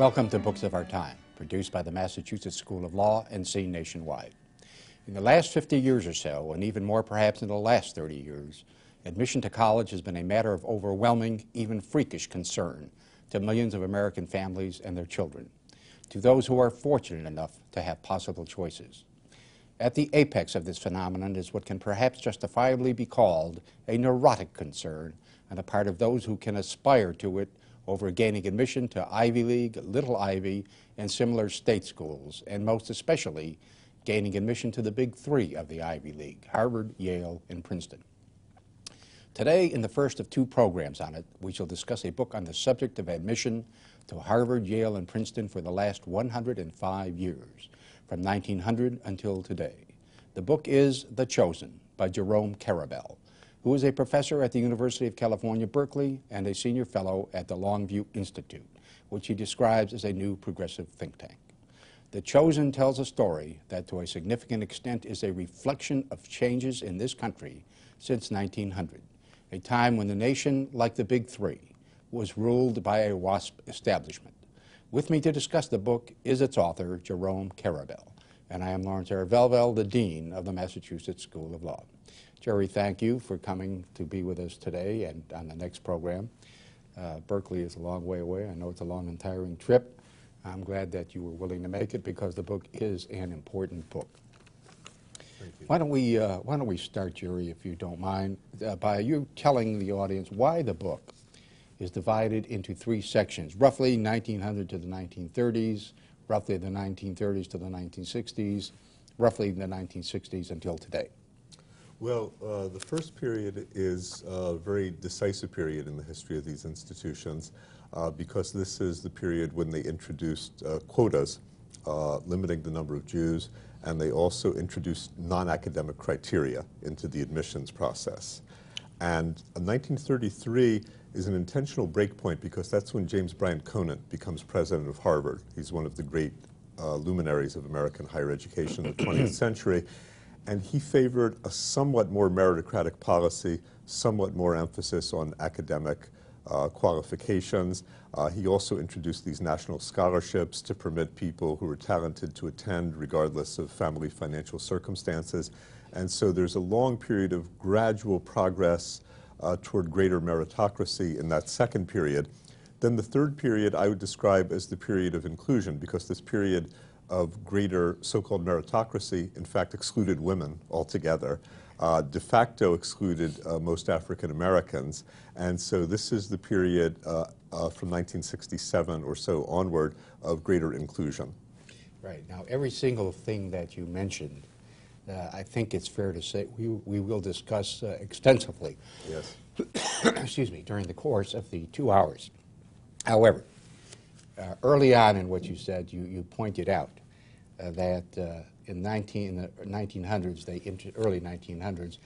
Welcome to Books of Our Time, produced by the Massachusetts School of Law and seen nationwide. In the last 50 years or so, and even more perhaps in the last 30 years, admission to college has been a matter of overwhelming, even freakish concern to millions of American families and their children, to those who are fortunate enough to have possible choices. At the apex of this phenomenon is what can perhaps justifiably be called a neurotic concern on the part of those who can aspire to it over gaining admission to Ivy League, Little Ivy, and similar state schools, and most especially gaining admission to the big three of the Ivy League, Harvard, Yale, and Princeton. Today, in the first of two programs on it, we shall discuss a book on the subject of admission to Harvard, Yale, and Princeton for the last 105 years, from 1900 until today. The book is The Chosen by Jerome Karabel, who is a professor at the University of California, Berkeley, and a senior fellow at the Longview Institute, which he describes as a new progressive think tank. The Chosen tells a story that to a significant extent is a reflection of changes in this country since 1900, a time when the nation, like the Big Three, was ruled by a WASP establishment. With me to discuss the book is its author, Jerome Karabel, and I am Lawrence R. Velvel, the Dean of the Massachusetts School of Law. Jerry, thank you for coming to be with us today and on the next program. Uh, Berkeley is a long way away. I know it's a long and tiring trip. I'm glad that you were willing to make it because the book is an important book. Why don't we uh, Why don't we start, Jerry, if you don't mind, uh, by you telling the audience why the book is divided into three sections, roughly 1900 to the 1930s, roughly the 1930s to the 1960s, roughly the 1960s until today. Well, uh, the first period is a very decisive period in the history of these institutions uh, because this is the period when they introduced uh, quotas, uh, limiting the number of Jews, and they also introduced non-academic criteria into the admissions process. And 1933 is an intentional breakpoint because that's when James Bryant Conant becomes president of Harvard. He's one of the great uh, luminaries of American higher education in the 20th century and he favored a somewhat more meritocratic policy, somewhat more emphasis on academic uh, qualifications. Uh, he also introduced these national scholarships to permit people who were talented to attend regardless of family financial circumstances. And so there's a long period of gradual progress uh, toward greater meritocracy in that second period. Then the third period I would describe as the period of inclusion because this period of greater so-called meritocracy, in fact, excluded women altogether. Uh, de facto excluded uh, most African Americans. And so this is the period uh, uh from 1967 or so onward of greater inclusion. Right. Now, every single thing that you mentioned, uh, I think it's fair to say we, we will discuss uh, extensively. Yes. excuse me, during the course of the two hours. However, early on in what you said, you, you pointed out uh, that uh, in 19, the 1900s, they early 1900s,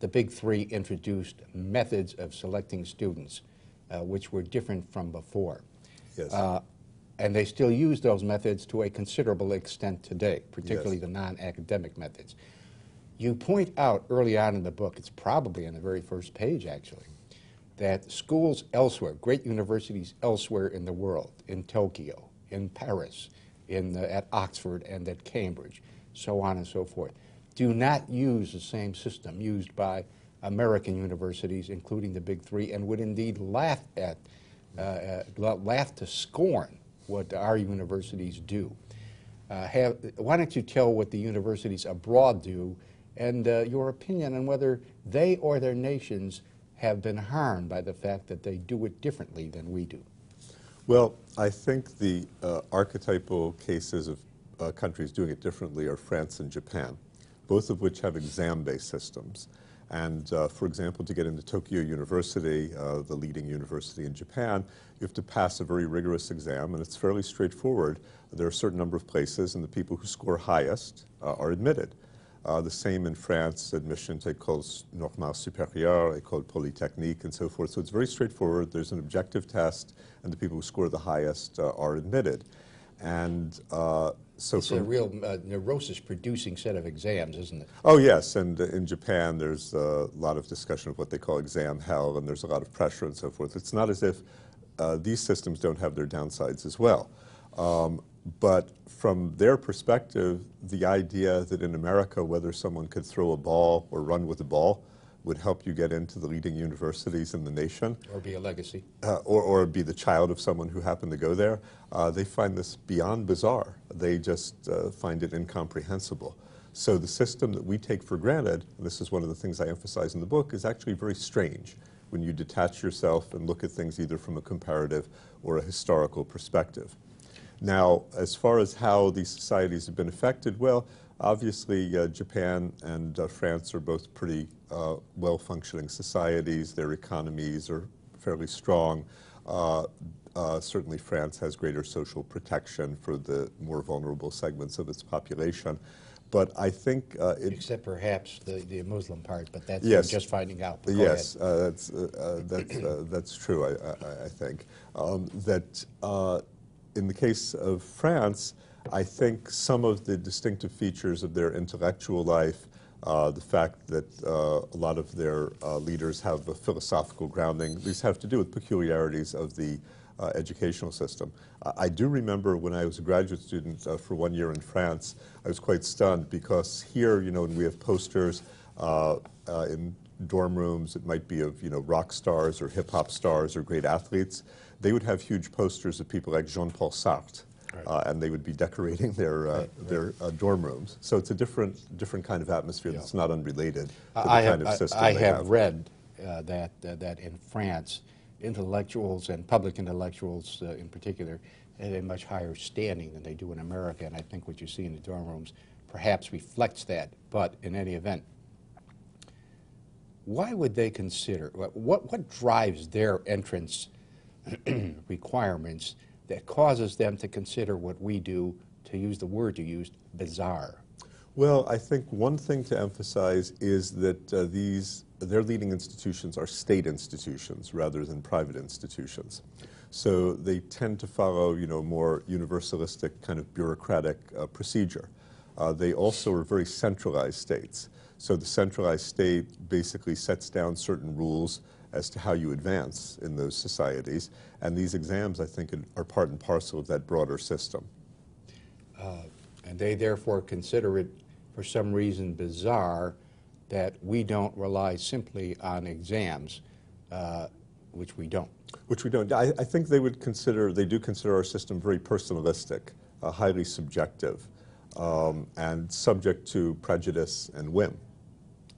the big three introduced methods of selecting students, uh, which were different from before. Yes. and they still use those methods to a considerable extent today, particularly yes. the non-academic methods. You point out early on in the book, it's probably on the very first page actually, that schools elsewhere, great universities elsewhere in the world, in Tokyo, in Paris, in the, at Oxford and at Cambridge, so on and so forth, do not use the same system used by American universities, including the big three, and would indeed laugh at, uh, uh, laugh to scorn what our universities do. Uh, have, why don't you tell what the universities abroad do and uh, your opinion on whether they or their nations have been harmed by the fact that they do it differently than we do? Well, I think the uh, archetypal cases of uh, countries doing it differently are France and Japan, both of which have exam-based systems. And uh, for example, to get into Tokyo University, uh, the leading university in Japan, you have to pass a very rigorous exam, and it's fairly straightforward. There are a certain number of places, and the people who score highest uh, are admitted. Uh, the same in France, admission to écoles normales supérieures, école polytechnique, and so forth. So it's very straightforward. There's an objective test, and the people who score the highest uh, are admitted. And uh, so it's a real uh, neurosis-producing set of exams, isn't it? Oh yes, and in Japan there's a lot of discussion of what they call exam hell, and there's a lot of pressure and so forth. It's not as if uh, these systems don't have their downsides as well. Um, but from their perspective, the idea that in America, whether someone could throw a ball or run with a ball would help you get into the leading universities in the nation, Or be a legacy. uh, or, or be the child of someone who happened to go there, uh, they find this beyond bizarre. They just uh, find it incomprehensible. So the system that we take for granted, and this is one of the things I emphasize in the book, is actually very strange when you detach yourself and look at things either from a comparative or a historical perspective. Now, as far as how these societies have been affected, well, obviously uh, Japan and uh, France are both pretty uh, well-functioning societies. Their economies are fairly strong. Uh, uh, certainly France has greater social protection for the more vulnerable segments of its population. But I think uh, it Except perhaps the, the Muslim part, but that's Yes. just finding out. Yes, uh, that's, uh, uh, that's, uh, that's true, I, I, I think. Um, that uh, in the case of France, I think some of the distinctive features of their intellectual life, uh, the fact that uh, a lot of their uh, leaders have a philosophical grounding, these have to do with peculiarities of the uh, educational system. I do remember when I was a graduate student uh, for one year in France, I was quite stunned because here, you know, when we have posters uh, in dorm rooms, it might be of, you know, rock stars or hip hop stars or great athletes. They would have huge posters of people like Jean-Paul Sartre. Right. Uh, and they would be decorating their uh, Right, their uh, dorm rooms. So it's a different different kind of atmosphere Yeah. that's not unrelated to the I kind have, of system I they have have. read uh, that, uh, that in France, intellectuals and public intellectuals uh, in particular have a much higher standing than they do in America, and I think what you see in the dorm rooms perhaps reflects that. But in any event, why would they consider, what, what what drives their entrance requirements that causes them to consider what we do, to use the word you used, bizarre? Well, I think one thing to emphasize is that uh, these their leading institutions are state institutions rather than private institutions. So they tend to follow, you know, more universalistic kind of bureaucratic uh, procedure. Uh, they also are very centralized states. So the centralized state basically sets down certain rules as to how you advance in those societies, and these exams, I think, are part and parcel of that broader system. And they therefore consider it, for some reason, bizarre that we don't rely simply on exams, uh, which we don't. Which we don't. I, I think they would consider, they do consider our system very personalistic, uh, highly subjective, um, and subject to prejudice and whim,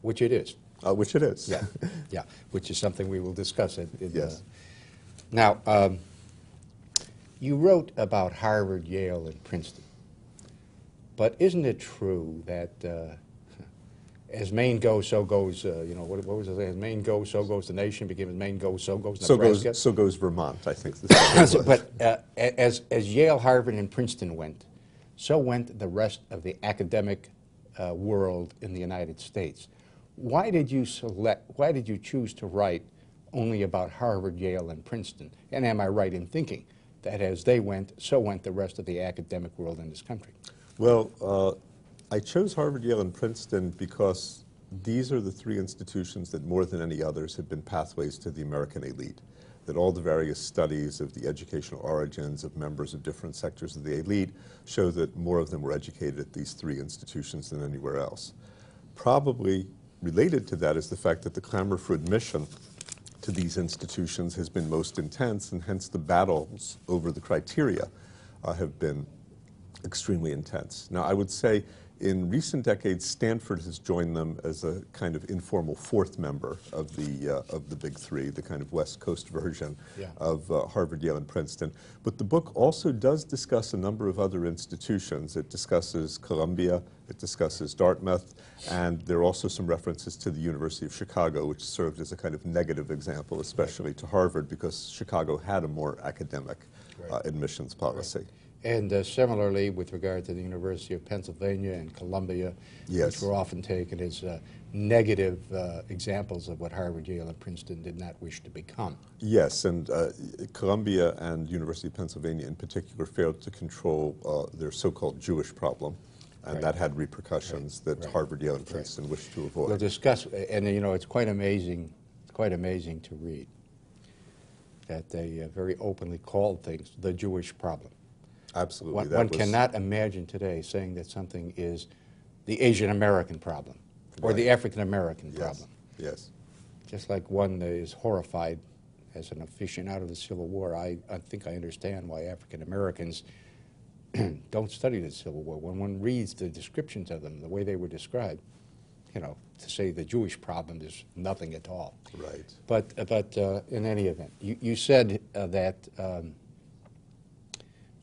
Which it is. Uh, which it is. Yeah, yeah, which is something we will discuss. In, in, Yes. uh, now, um, you wrote about Harvard, Yale, and Princeton, but isn't it true that uh, as Maine goes, so goes, uh, you know, what, what was it? As Maine goes, so goes the nation, became as Maine goes, so goes so Nebraska? goes, so goes Vermont, I think. the same way. So, but uh, as, as Yale, Harvard, and Princeton went, so went the rest of the academic uh, world in the United States. Why did you select? Why did you choose to write only about Harvard, Yale, and Princeton? And am I right in thinking that as they went, so went the rest of the academic world in this country? Well, uh, I chose Harvard, Yale, and Princeton because these are the three institutions that more than any others have been pathways to the American elite. That all the various studies of the educational origins of members of different sectors of the elite show that more of them were educated at these three institutions than anywhere else. Probably related to that is the fact that the clamor for admission to these institutions has been most intense, and hence the battles over the criteria uh, have been extremely intense. Now, I would say in recent decades, Stanford has joined them as a kind of informal fourth member of the, uh, of the big three, the kind of West Coast version Yeah. of uh, Harvard, Yale, and Princeton. But the book also does discuss a number of other institutions. It discusses Columbia, it discusses Dartmouth, and there are also some references to the University of Chicago, which served as a kind of negative example, especially to Harvard, because Chicago had a more academic uh, admissions policy. And uh, similarly, with regard to the University of Pennsylvania and Columbia, Yes. which were often taken as uh, negative uh, examples of what Harvard, Yale, and Princeton did not wish to become. Yes, and uh, Columbia and University of Pennsylvania in particular failed to control uh, their so-called Jewish problem, and Right. that had repercussions that Right. Harvard, Yale, and Princeton wished to avoid. We'll discuss, and you know, it's quite amazing, it's quite amazing to read that they uh, very openly called things the Jewish problem. Absolutely. One, that one was- cannot imagine today saying that something is the Asian American problem or the African American Yes, problem. yes. Just like one is horrified as an aficionado of the Civil War, I, I think I understand why African Americans don't study the Civil War. When one reads the descriptions of them, the way they were described, you know, to say the Jewish problem is nothing at all. Right. But, but uh, in any event, you, you said uh, that um,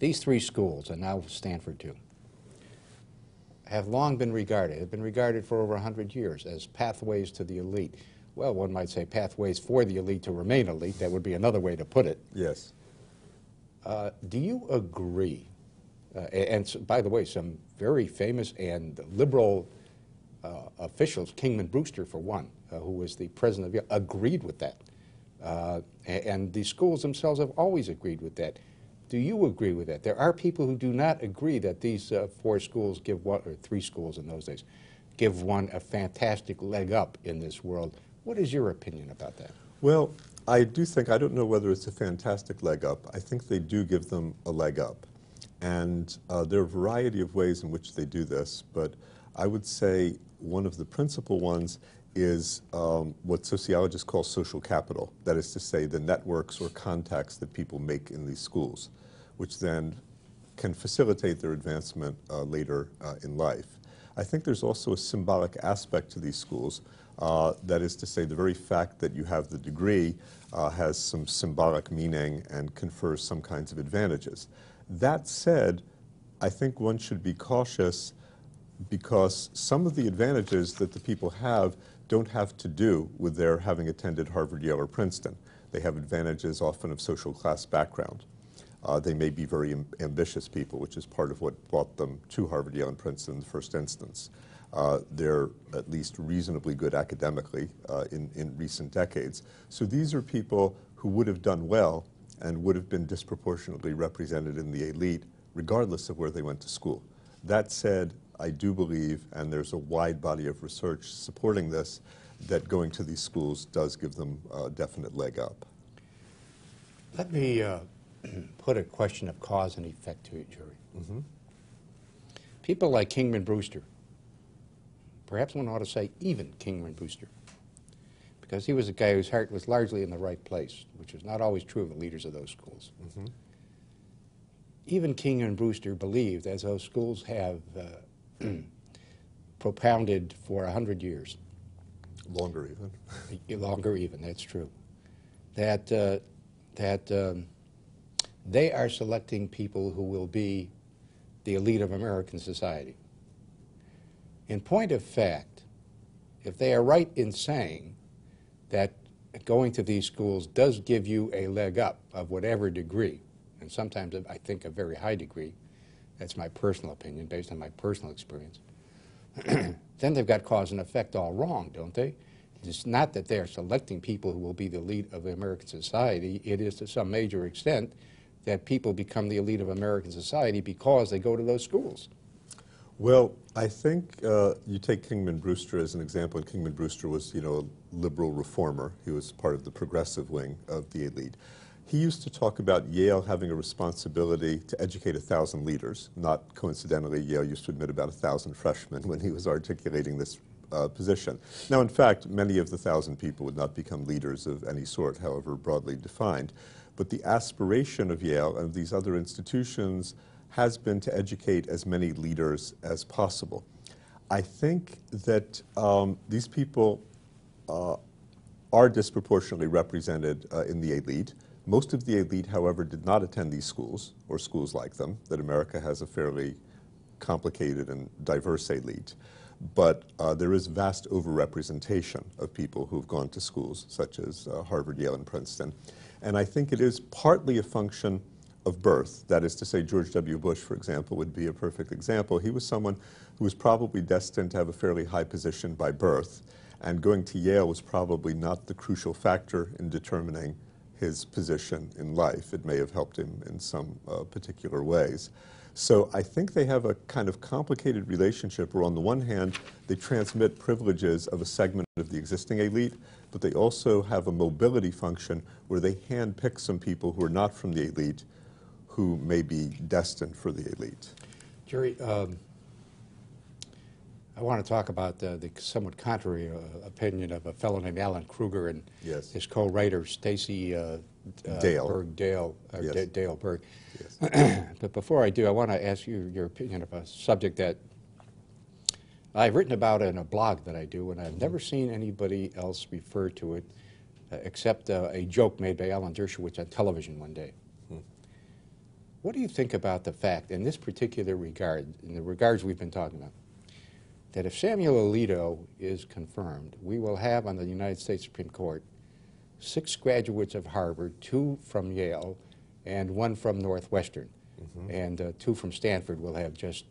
these three schools, and now Stanford too, have long been regarded, have been regarded for over 100 years as pathways to the elite. Well, one might say pathways for the elite to remain elite. That would be another way to put it. Yes. Uh, do you agree? Uh, and, by the way, some very famous and liberal uh, officials, Kingman Brewster for one, uh, who was the president of Yale, agreed with that. Uh, and the schools themselves have always agreed with that. Do you agree with that? There are people who do not agree that these uh, four schools give one, or three schools in those days, give one a fantastic leg up in this world. What is your opinion about that? Well, I do think, I don't know whether it's a fantastic leg up. I think they do give them a leg up. And uh, there are a variety of ways in which they do this, but I would say one of the principal ones is um, what sociologists call social capital. That is to say, the networks or contacts that people make in these schools, which then can facilitate their advancement uh, later uh, in life. I think there's also a symbolic aspect to these schools. Uh, that is to say, the very fact that you have the degree uh, has some symbolic meaning and confers some kinds of advantages. That said, I think one should be cautious because some of the advantages that the people have don't have to do with their having attended Harvard, Yale, or Princeton. They have advantages often of social class background. Uh, they may be very am- ambitious people, which is part of what brought them to Harvard, Yale, and Princeton in the first instance. Uh, they're at least reasonably good academically uh, in, in recent decades. So these are people who would have done well and would have been disproportionately represented in the elite, regardless of where they went to school. That said, I do believe, and there's a wide body of research supporting this, that going to these schools does give them a definite leg up. Let me uh, put a question of cause and effect to you, Jerry. People like Kingman Brewster, perhaps one ought to say even Kingman Brewster, because he was a guy whose heart was largely in the right place, which is not always true of the leaders of those schools. Even Kingman Brewster believed, as those schools have uh, propounded for a hundred years, Longer even. longer even, that's true, that, uh, that um, they are selecting people who will be the elite of American society. In point of fact, if they are right in saying that going to these schools does give you a leg up of whatever degree, and sometimes I think a very high degree, that's my personal opinion based on my personal experience, then they've got cause and effect all wrong, don't they? It's not that they're selecting people who will be the elite of American society. It is to some major extent that people become the elite of American society because they go to those schools. Well, I think uh, you take Kingman Brewster as an example, and Kingman Brewster was, you know, a liberal reformer. He was part of the progressive wing of the elite. He used to talk about Yale having a responsibility to educate a thousand leaders. Not coincidentally, Yale used to admit about a thousand freshmen when he was articulating this uh, position. Now, in fact, many of the thousand people would not become leaders of any sort, however broadly defined. But the aspiration of Yale and of these other institutions has been to educate as many leaders as possible. I think that um, these people uh, are disproportionately represented uh, in the elite. Most of the elite, however, did not attend these schools or schools like them, that America has a fairly complicated and diverse elite. But uh, there is vast overrepresentation of people who've gone to schools such as uh, Harvard, Yale, and Princeton. And I think it is partly a function of birth. That is to say, George W. Bush, for example, would be a perfect example. He was someone who was probably destined to have a fairly high position by birth, and going to Yale was probably not the crucial factor in determining his position in life. It may have helped him in some uh, particular ways. So I think they have a kind of complicated relationship where, on the one hand, they transmit privileges of a segment of the existing elite, but they also have a mobility function where they handpick some people who are not from the elite who may be destined for the elite. Jerry, um, I want to talk about uh, the somewhat contrary uh, opinion of a fellow named Alan Krueger and Yes. his co-writer Stacy uh, uh, Dale. Berg Dale, uh, Yes. Da- Dale Berg. Yes. but before I do, I want to ask you your opinion of a subject that I've written about in a blog that I do, and I've never seen anybody else refer to it uh, except uh, a joke made by Alan Dershowitz on television one day. What do you think about the fact, in this particular regard, in the regards we've been talking about, that if Samuel Alito is confirmed, we will have on the United States Supreme Court six graduates of Harvard, two from Yale, and one from Northwestern, and uh, two from Stanford. We'll have just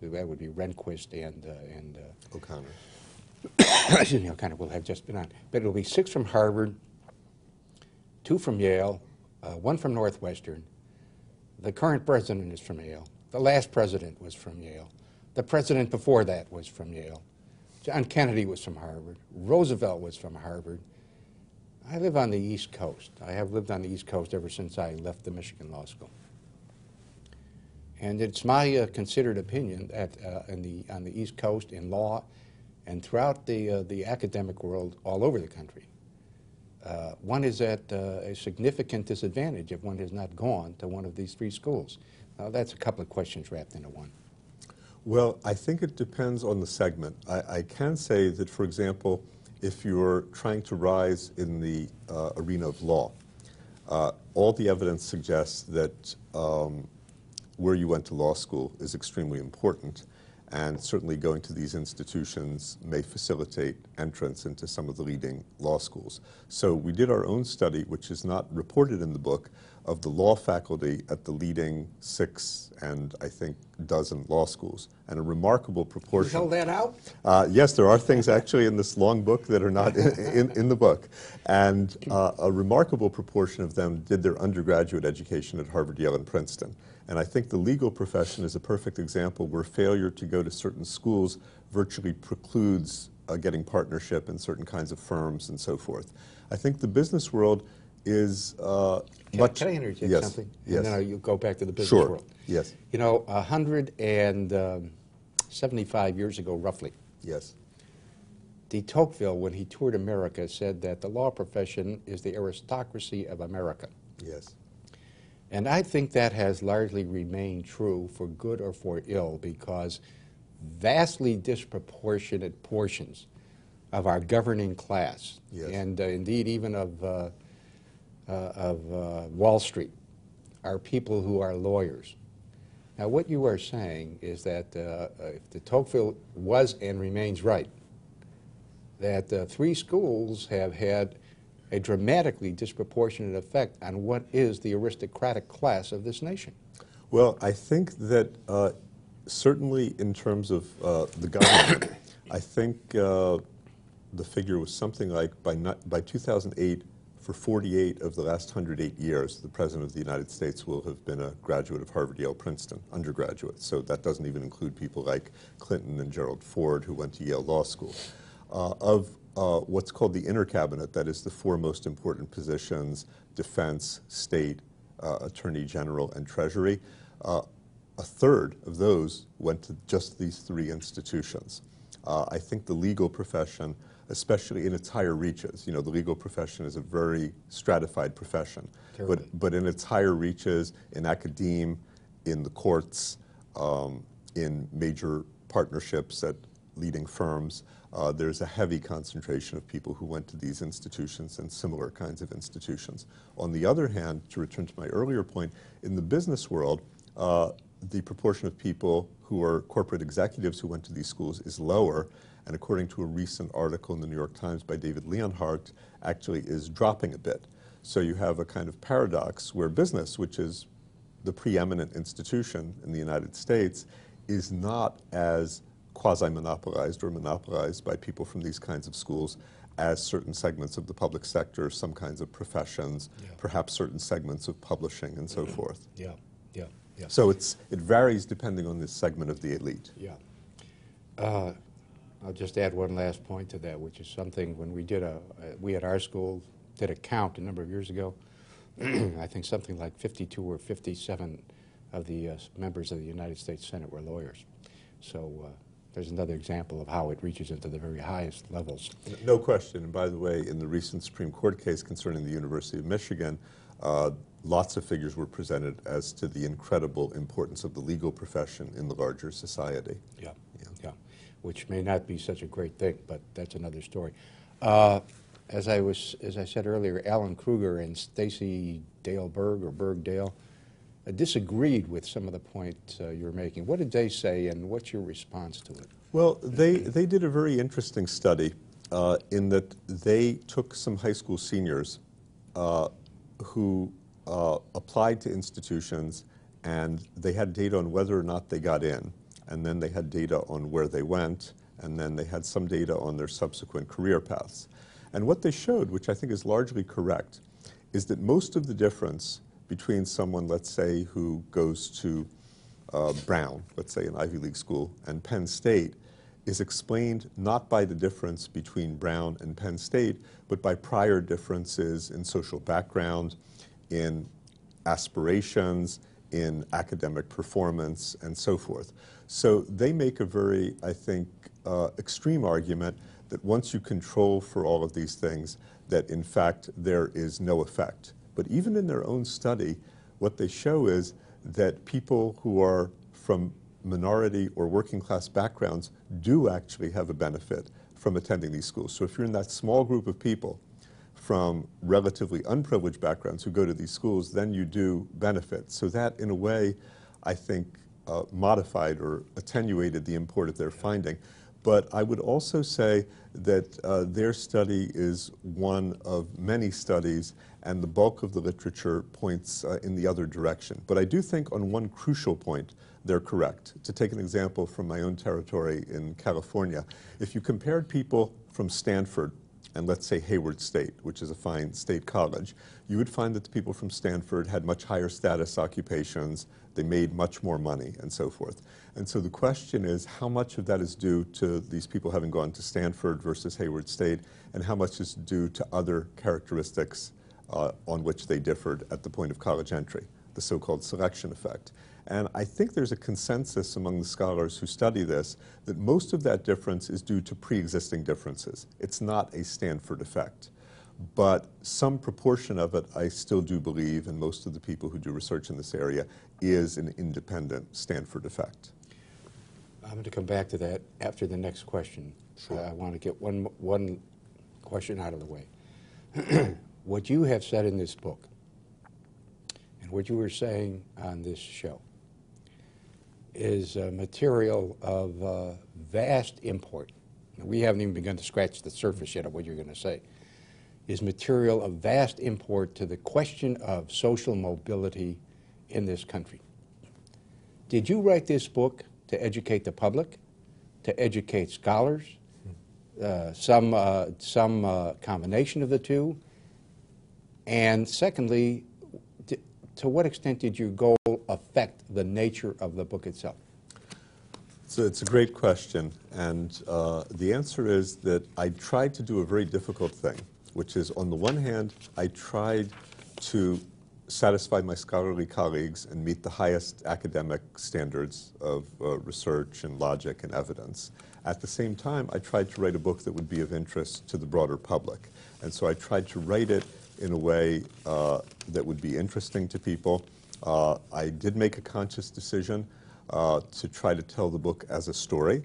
that would be Rehnquist and uh, and uh, O'Connor. excuse me, O'Connor will have just been on. But it'll be six from Harvard, two from Yale, uh, one from Northwestern. The current president is from Yale. The last president was from Yale. The president before that was from Yale. John Kennedy was from Harvard. Roosevelt was from Harvard. I live on the East Coast. I have lived on the East Coast ever since I left the Michigan Law School. And it's my uh, considered opinion that uh, in the, on the East Coast in law and throughout the, uh, the academic world all over the country, uh, one is at uh, a significant disadvantage if one has not gone to one of these three schools. Now, that's a couple of questions wrapped into one. Well, I think it depends on the segment. I, I can say that, for example, if you're trying to rise in the uh, arena of law, uh, all the evidence suggests that um, where you went to law school is extremely important, and certainly going to these institutions may facilitate entrance into some of the leading law schools. So we did our own study, which is not reported in the book, of the law faculty at the leading six and I think dozen law schools, and a remarkable proportion. that out? Uh, yes, there are things actually in this long book that are not in, in, in the book. And uh, a remarkable proportion of them did their undergraduate education at Harvard, Yale, and Princeton. And I think the legal profession is a perfect example where failure to go to certain schools virtually precludes uh, getting partnership in certain kinds of firms and so forth. I think the business world is uh, Can, much. can I interject yes, something? Yes. And then you go back to the business Sure. world. Yes. You know, 175 years ago, roughly, Yes. de Tocqueville, when he toured America, said that the law profession is the aristocracy of America. Yes. And I think that has largely remained true for good or for ill because vastly disproportionate portions of our governing class, Yes. and uh, indeed even of, uh, uh, of uh, Wall Street, are people who are lawyers. Now, what you are saying is that uh, if the Tocqueville was and remains right, that uh, three schools have had a dramatically disproportionate effect on what is the aristocratic class of this nation. Well, I think that uh, certainly in terms of uh, the government, I think uh, the figure was something like by, not, by 2008, for 48 of the last 108 years, the President of the United States will have been a graduate of Harvard, Yale, Princeton, undergraduate. So that doesn't even include people like Clinton and Gerald Ford, who went to Yale Law School. Uh, of uh, what's called the inner cabinet, that is the four most important positions defense, state, uh, attorney general, and treasury. Uh, a third of those went to just these three institutions. Uh, I think the legal profession, especially in its higher reaches, you know, the legal profession is a very stratified profession, Terribly. but, but in its higher reaches, in academe, in the courts, um, in major partnerships at leading firms, uh, there's a heavy concentration of people who went to these institutions and similar kinds of institutions. On the other hand, to return to my earlier point, in the business world, uh, the proportion of people who are corporate executives who went to these schools is lower, and according to a recent article in the New York Times by David Leonhardt, actually is dropping a bit. So you have a kind of paradox where business, which is the preeminent institution in the United States, is not as quasi-monopolized or monopolized by people from these kinds of schools as certain segments of the public sector, some kinds of professions, Yeah. perhaps certain segments of publishing and so forth. Yeah, yeah, yeah. So it's, it varies depending on this segment of the elite. Yeah. Uh, I'll just add one last point to that, which is something when we did a, uh, we at our school did a count a number of years ago I think something like 52 or 57 of the uh, members of the United States Senate were lawyers. So uh, there's another example of how it reaches into the very highest levels. No question. And by the way, in the recent Supreme Court case concerning the University of Michigan, uh, lots of figures were presented as to the incredible importance of the legal profession in the larger society. Yeah, yeah, which may not be such a great thing, but that's another story. Uh, as I was, as I said earlier, Alan Krueger and Stacy Dale Berg or Berg Dale uh, disagreed with some of the points uh, you were making. What did they say, and what's your response to it? Well, they, they did a very interesting study uh, in that they took some high school seniors uh, who uh, applied to institutions and they had data on whether or not they got in, and then they had data on where they went, and then they had some data on their subsequent career paths. And what they showed, which I think is largely correct, is that most of the difference between someone, let's say, who goes to uh, Brown, let's say an Ivy League school, and Penn State is explained not by the difference between Brown and Penn State, but by prior differences in social background, in aspirations, in academic performance, and so forth. So they make a very, I think, uh, extreme argument that once you control for all of these things, that in fact there is no effect. But even in their own study, what they show is that people who are from minority or working class backgrounds do actually have a benefit from attending these schools. So if you're in that small group of people from relatively unprivileged backgrounds who go to these schools, then you do benefit. So that, in a way, I think, uh, modified or attenuated the import of their finding. But I would also say that uh, their study is one of many studies, and the bulk of the literature points uh, in the other direction. But I do think on one crucial point, they're correct. To take an example from my own territory in California, if you compared people from Stanford and let's say Hayward State, which is a fine state college, you would find that the people from Stanford had much higher status occupations, they made much more money, and so forth. And so the question is how much of that is due to these people having gone to Stanford versus Hayward State, and how much is due to other characteristics uh, on which they differed at the point of college entry, the so called selection effect. And I think there's a consensus among the scholars who study this that most of that difference is due to pre-existing differences. It's not a Stanford effect. But some proportion of it, I still do believe, and most of the people who do research in this area, is an independent Stanford effect. I'm going to come back to that after the next question. Sure. Uh, I want to get one, one question out of the way. what you have said in this book and what you were saying on this show is uh, material of uh, vast import. We haven't even begun to scratch the surface yet of what you're going to say. Is material of vast import to the question of social mobility in this country. Did you write this book to educate the public, to educate scholars, uh, some, uh, some uh, combination of the two? And secondly, to what extent did your goal affect the nature of the book itself? So it's a great question, and uh, the answer is that I tried to do a very difficult thing, which is on the one hand, I tried to satisfy my scholarly colleagues and meet the highest academic standards of uh, research and logic and evidence. At the same time, I tried to write a book that would be of interest to the broader public. And so I tried to write it in a way uh, that would be interesting to people. Uh, I did make a conscious decision uh, to try to tell the book as a story.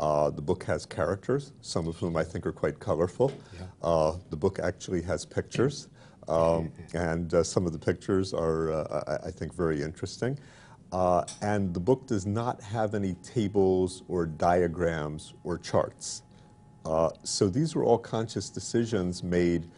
Uh, the book has characters, some of whom I think are quite colorful. Yeah. Uh, the book actually has pictures, um, and uh, some of the pictures are, I, I, think, very interesting. and the book does not have any tables or diagrams or charts. so these were all conscious decisions made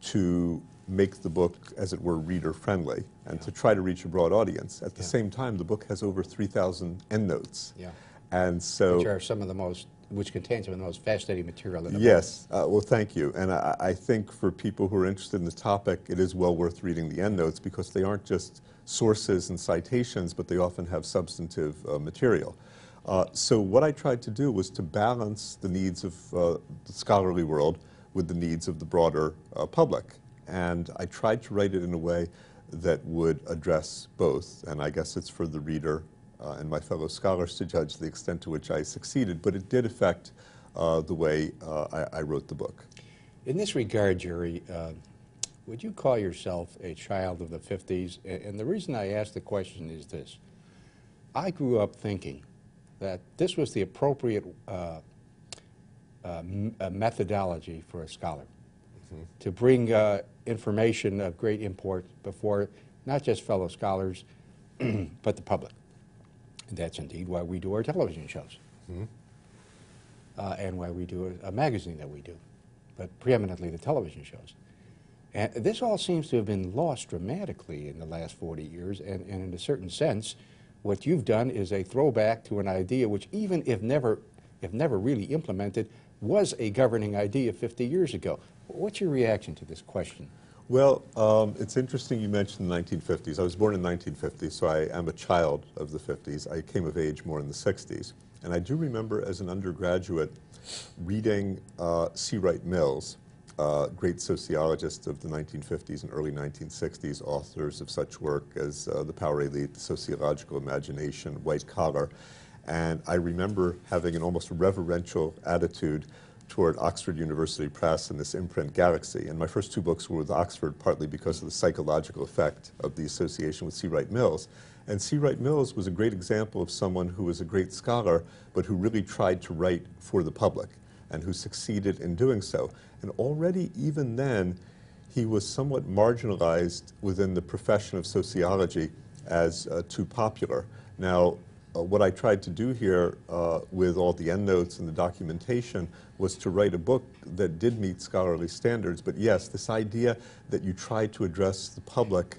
to make the book, as it were, reader friendly and yeah. to try to reach a broad audience. At the yeah. same time, the book has over 3,000 endnotes. Yeah. And so. Which are some of the most, which contain some of the most fascinating material in the yes. Yes. Uh, well, thank you. And I, I, think for people who are interested in the topic, it is well worth reading the endnotes because they aren't just sources and citations, but they often have substantive uh, material. Uh, so what I tried to do was to balance the needs of uh, the scholarly world with the needs of the broader uh, public. And I tried to write it in a way that would address both, and I guess it's for the reader uh, and my fellow scholars to judge the extent to which I succeeded, but it did affect uh, the way uh, I, I, wrote the book. In this regard, Jerry, uh, would you call yourself a child of the 50s? And the reason I ask the question is this. I grew up thinking that this was the appropriate uh, uh, methodology for a scholar, mm -hmm. to bring information of great import before not just fellow scholars, but the public. That's indeed why we do our television shows. Mm -hmm. uh, and why we do a, a, magazine that we do, but preeminently the television shows. And this all seems to have been lost dramatically in the last 40 years, and, and in a certain sense, what you've done is a throwback to an idea which, even if never, if never really implemented, was a governing idea 50 years ago. What's your reaction to this question? Well, um, it's interesting you mentioned the 1950s. I was born in 1950, so I am a child of the 50s. I came of age more in the 60s. And I do remember as an undergraduate reading uh, C. Wright Mills, uh, great sociologist of the 1950s and early 1960s, authors of such work as uh, The Power Elite, Sociological Imagination, White Collar. And I remember having an almost reverential attitude toward Oxford University Press and this imprint Galaxy. And my first two books were with Oxford, partly because of the psychological effect of the association with C. Wright Mills. And C. Wright Mills was a great example of someone who was a great scholar, but who really tried to write for the public and who succeeded in doing so. And already, even then, he was somewhat marginalized within the profession of sociology as uh, too popular. Now, uh, what I tried to do here uh, with all the endnotes and the documentation was to write a book that did meet scholarly standards. But yes, this idea that you try to address the public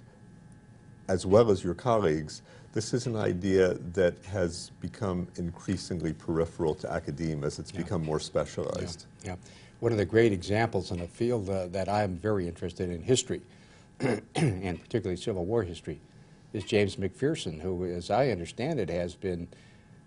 as well as your colleagues, this is an idea that has become increasingly peripheral to academia as it's yeah. become more specialized. Yeah. yeah. One of the great examples in a field uh, that I'm very interested in, history, and particularly Civil War history, is James McPherson, who, as I understand it, has been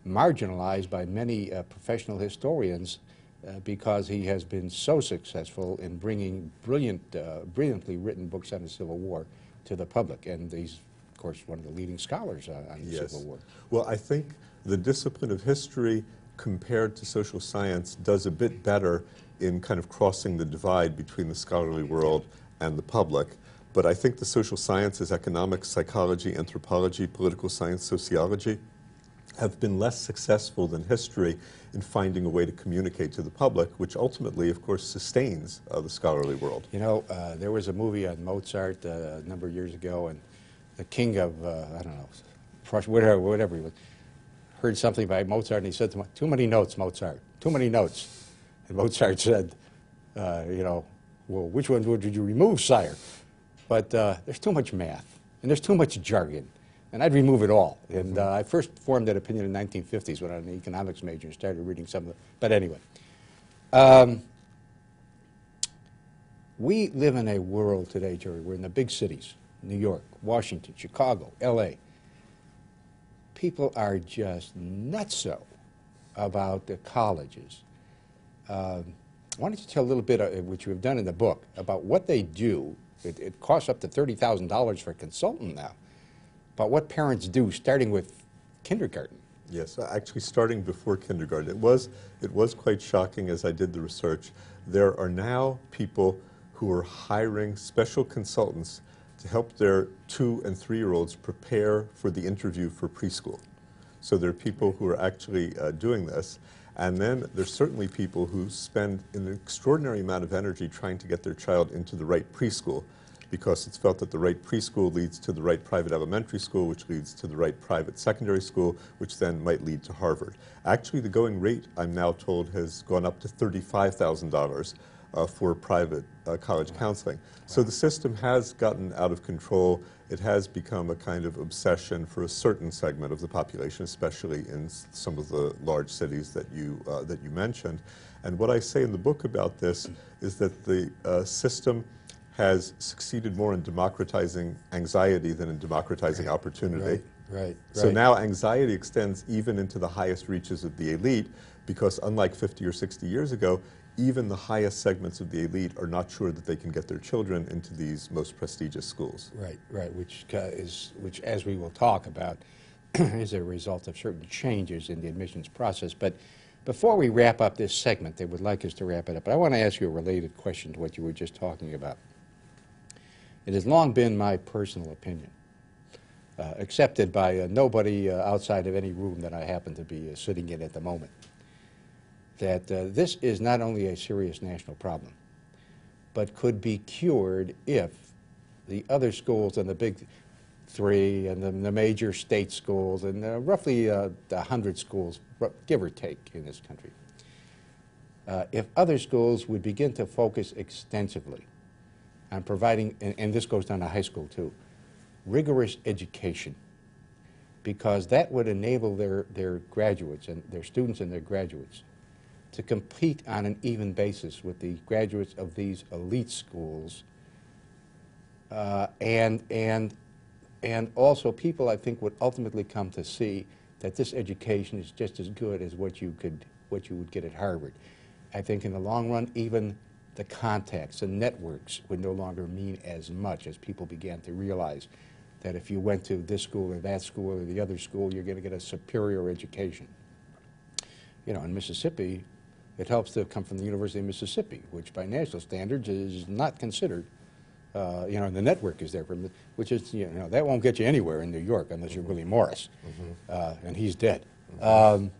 marginalized by many uh, professional historians uh, because he has been so successful in bringing brilliant, uh, brilliantly written books on the Civil War to the public. And he's, of course, one of the leading scholars uh, on the yes. Civil War. Well, I think the discipline of history compared to social science does a bit better in kind of crossing the divide between the scholarly world and the public. But I think the social sciences, economics, psychology, anthropology, political science, sociology, have been less successful than history in finding a way to communicate to the public, which ultimately, of course, sustains uh, the scholarly world. You know, uh, there was a movie on Mozart uh, a number of years ago, and the king of, uh, I don't know, Prussia, whatever, whatever he was, heard something by Mozart, and he said to him, too many notes, Mozart, too many notes. And Mozart said, uh, you know, well, which one would you remove, sire? But uh, there's too much math, and there's too much jargon, and I'd remove it all. And uh, I first formed that opinion in the 1950s when I was an economics major and started reading some of it. But anyway, um, we live in a world today, Jerry, we're in the big cities, New York, Washington, Chicago, L.A. People are just nutso about the colleges. Um, why don't you tell a little bit, of, which you have done in the book, about what they do it, it costs up to $30,000 for a consultant now. But what parents do, starting with kindergarten. Yes, actually starting before kindergarten. It was, it was quite shocking as I did the research. There are now people who are hiring special consultants to help their two and three-year-olds prepare for the interview for preschool. So there are people who are actually uh, doing this. And then there's certainly people who spend an extraordinary amount of energy trying to get their child into the right preschool because it's felt that the right preschool leads to the right private elementary school, which leads to the right private secondary school, which then might lead to Harvard. Actually, the going rate, I'm now told, has gone up to $35,000 uh, for private uh, college counseling. So the system has gotten out of control. It has become a kind of obsession for a certain segment of the population, especially in some of the large cities that you, uh, that you mentioned. And what I say in the book about this is that the uh, system has succeeded more in democratizing anxiety than in democratizing right, opportunity. Right, right, So now anxiety extends even into the highest reaches of the elite because unlike 50 or 60 years ago, even the highest segments of the elite are not sure that they can get their children into these most prestigious schools. Right, right, which is, which, as we will talk about, is a result of certain changes in the admissions process. But before we wrap up this segment, they would like us to wrap it up. But I want to ask you a related question to what you were just talking about. It has long been my personal opinion, uh, accepted by uh, nobody uh, outside of any room that I happen to be uh, sitting in at the moment, that uh, this is not only a serious national problem, but could be cured if the other schools and the big three and the, the major state schools and uh, roughly uh, 100 schools, give or take, in this country, uh, if other schools would begin to focus extensively on providing, and, and this goes down to high school too, rigorous education, because that would enable their, their graduates and their students and their graduates to compete on an even basis with the graduates of these elite schools. Uh, and, and, and also, people, I think, would ultimately come to see that this education is just as good as what you, could, what you would get at Harvard. I think in the long run, even the contacts and networks would no longer mean as much as people began to realize that if you went to this school or that school or the other school, you're going to get a superior education. You know, in Mississippi, it helps to come from the University of Mississippi, which by national standards is not considered, uh, you know, the network is there, from, which is, you know, that won't get you anywhere in New York unless you're Willie Morris, uh, and he's dead. Um,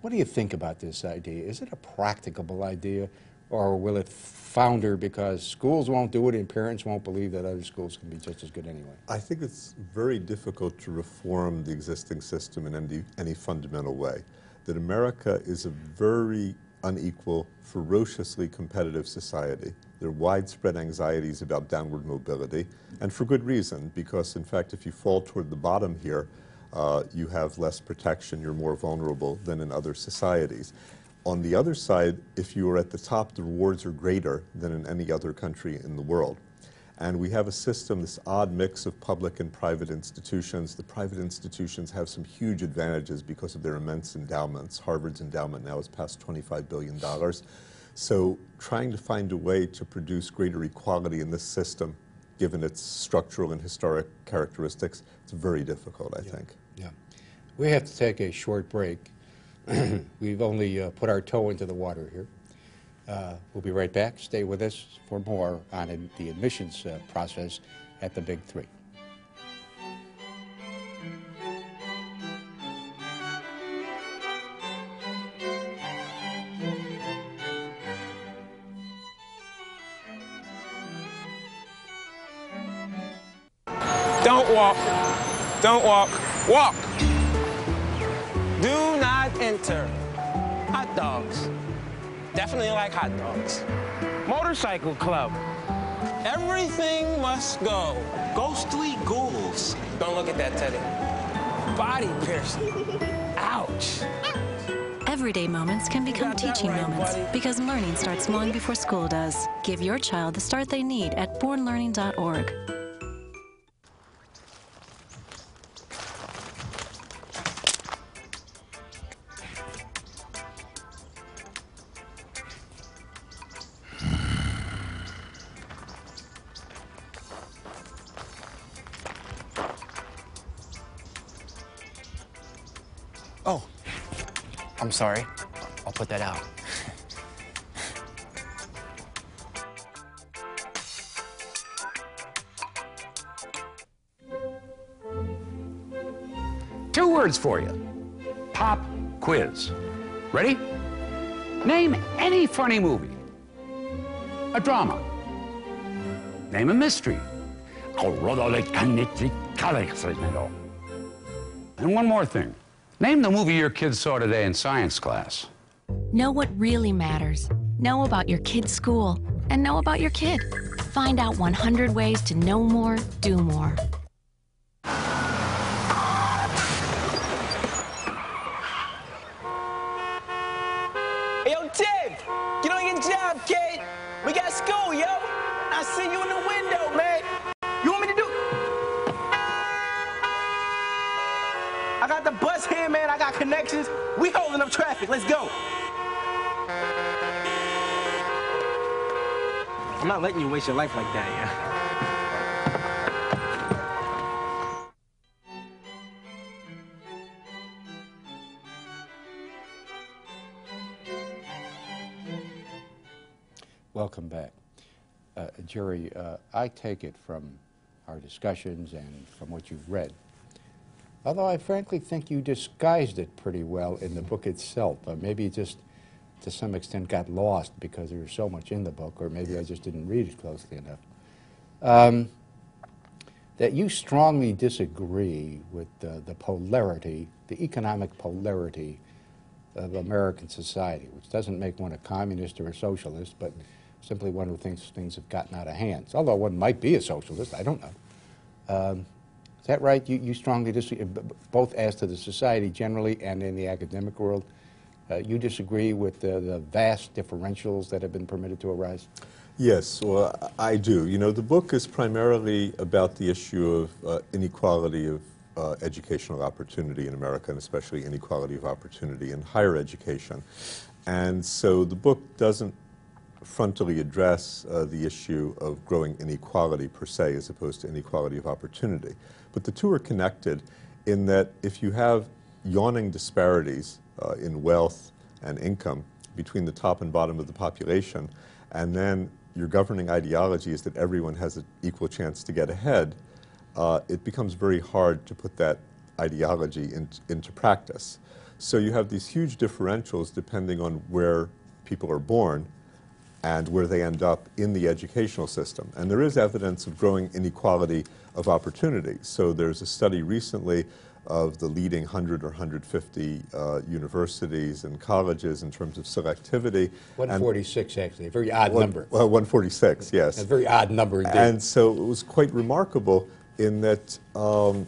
what do you think about this idea? Is it a practicable idea, or will it founder because schools won't do it and parents won't believe that other schools can be just as good anyway? I think it's very difficult to reform the existing system in any, any fundamental way. That America is a very unequal, ferociously competitive society. There are widespread anxieties about downward mobility, and for good reason, because in fact, if you fall toward the bottom here, uh, you have less protection, you're more vulnerable than in other societies. On the other side, if you are at the top, the rewards are greater than in any other country in the world. And we have a system, this odd mix of public and private institutions. The private institutions have some huge advantages because of their immense endowments. Harvard's endowment now is past $25 billion. So trying to find a way to produce greater equality in this system, given its structural and historic characteristics, it's very difficult, I yeah. think. Yeah. We have to take a short break. We've only uh, put our toe into the water here. Uh, we'll be right back. Stay with us for more on the admissions uh, process at the Big Three. Don't walk. Don't walk. Walk. Do not enter. Hot dogs. Definitely like hot dogs. Motorcycle club. Everything must go. Ghostly ghouls. Don't look at that, Teddy. Body piercing. Ouch. Everyday moments can become teaching right, moments buddy. because learning starts long before school does. Give your child the start they need at bornlearning.org. sorry. I'll put that out. Two words for you pop quiz. Ready? Name any funny movie, a drama, name a mystery. And one more thing name the movie your kids saw today in science class. Know what really matters. Know about your kid's school and know about your kid. Find out 100 ways to know more, do more. Your life like that, yeah? Welcome back. Uh, Jerry, uh, I take it from our discussions and from what you've read, although I frankly think you disguised it pretty well in the book itself. Maybe just to some extent got lost because there was so much in the book, or maybe I just didn't read it closely enough. Um, that you strongly disagree with the polarity, the economic polarity of American society, which doesn't make one a communist or a socialist, but simply one who thinks things have gotten out of hand. Although one might be a socialist, I don't know. Um, is that right? You, you strongly disagree, both as to the society generally and in the academic world. Uh, you disagree with the, the vast differentials that have been permitted to arise? Yes, well, I do. You know, the book is primarily about the issue of uh, inequality of uh, educational opportunity in America, and especially inequality of opportunity in higher education. And so the book doesn't frontally address uh, the issue of growing inequality per se, as opposed to inequality of opportunity. But the two are connected in that if you have yawning disparities uh, in wealth and income between the top and bottom of the population, and then your governing ideology is that everyone has an equal chance to get ahead, uh, it becomes very hard to put that ideology in, into practice. So you have these huge differentials depending on where people are born and where they end up in the educational system. And there is evidence of growing inequality of opportunity. So there's a study recently of the leading 100 or 150 uh, universities and colleges in terms of selectivity. And- 146, actually, a very odd One- number. Well, 146, yes. A very odd number indeed. And so it was quite remarkable in that um,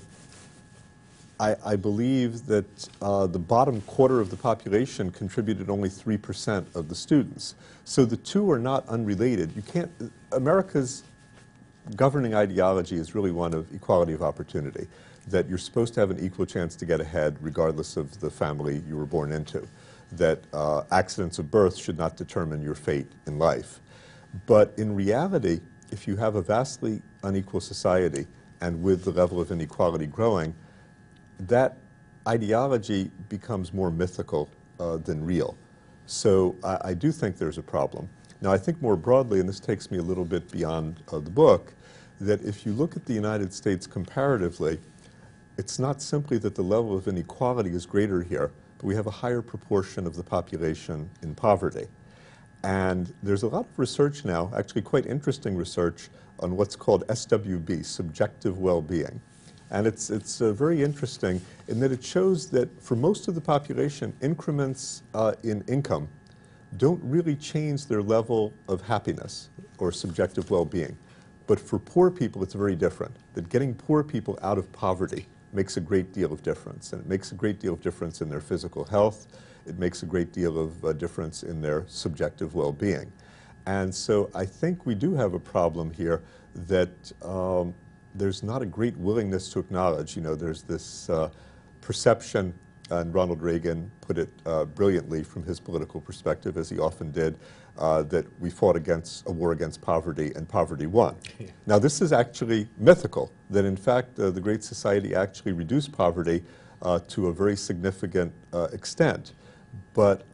I, I believe that uh, the bottom quarter of the population contributed only 3% of the students. So the two are not unrelated. You can't, America's governing ideology is really one of equality of opportunity, that you're supposed to have an equal chance to get ahead regardless of the family you were born into, that uh, accidents of birth should not determine your fate in life. But in reality, if you have a vastly unequal society and with the level of inequality growing, that ideology becomes more mythical uh, than real. So I, I do think there's a problem. Now, I think more broadly, and this takes me a little bit beyond uh, the book, that if you look at the United States comparatively, it's not simply that the level of inequality is greater here, but we have a higher proportion of the population in poverty. And there's a lot of research now, actually quite interesting research, on what's called SWB, subjective well-being. And it's, it's uh, very interesting in that it shows that for most of the population, increments uh, in income don't really change their level of happiness or subjective well-being. But for poor people, it's very different. That getting poor people out of poverty makes a great deal of difference. And it makes a great deal of difference in their physical health. It makes a great deal of uh, difference in their subjective well-being. And so I think we do have a problem here that um, there's not a great willingness to acknowledge. You know, there's this uh, perception, and Ronald Reagan put it uh, brilliantly from his political perspective, as he often did, uh, that we fought against a war against poverty and poverty won. Now, this is actually mythical, that in fact uh, the Great Society actually reduced poverty uh, to a very significant uh, extent. But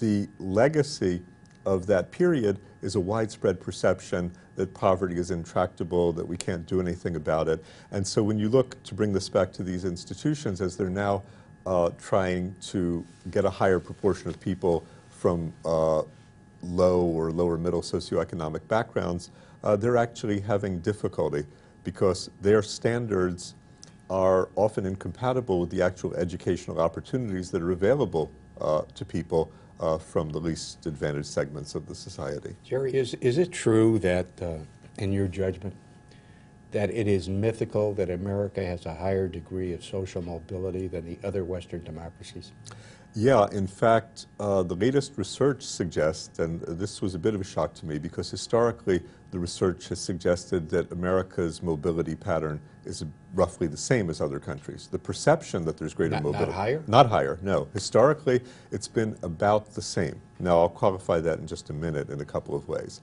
the legacy of that period is a widespread perception that poverty is intractable, that we can't do anything about it. And so when you look to bring this back to these institutions, as they're now uh, trying to get a higher proportion of people from uh, low or lower middle socioeconomic backgrounds, uh, they're actually having difficulty because their standards are often incompatible with the actual educational opportunities that are available uh, to people uh, from the least advantaged segments of the society. Jerry, is, is it true that, uh, in your judgment, that it is mythical that America has a higher degree of social mobility than the other Western democracies? Yeah, in fact, uh, the latest research suggests, and this was a bit of a shock to me because historically the research has suggested that America's mobility pattern is roughly the same as other countries. The perception that there's greater Not- not mobility. higher? Not higher, no. Historically, it's been about the same. Now, I'll qualify that in just a minute in a couple of ways.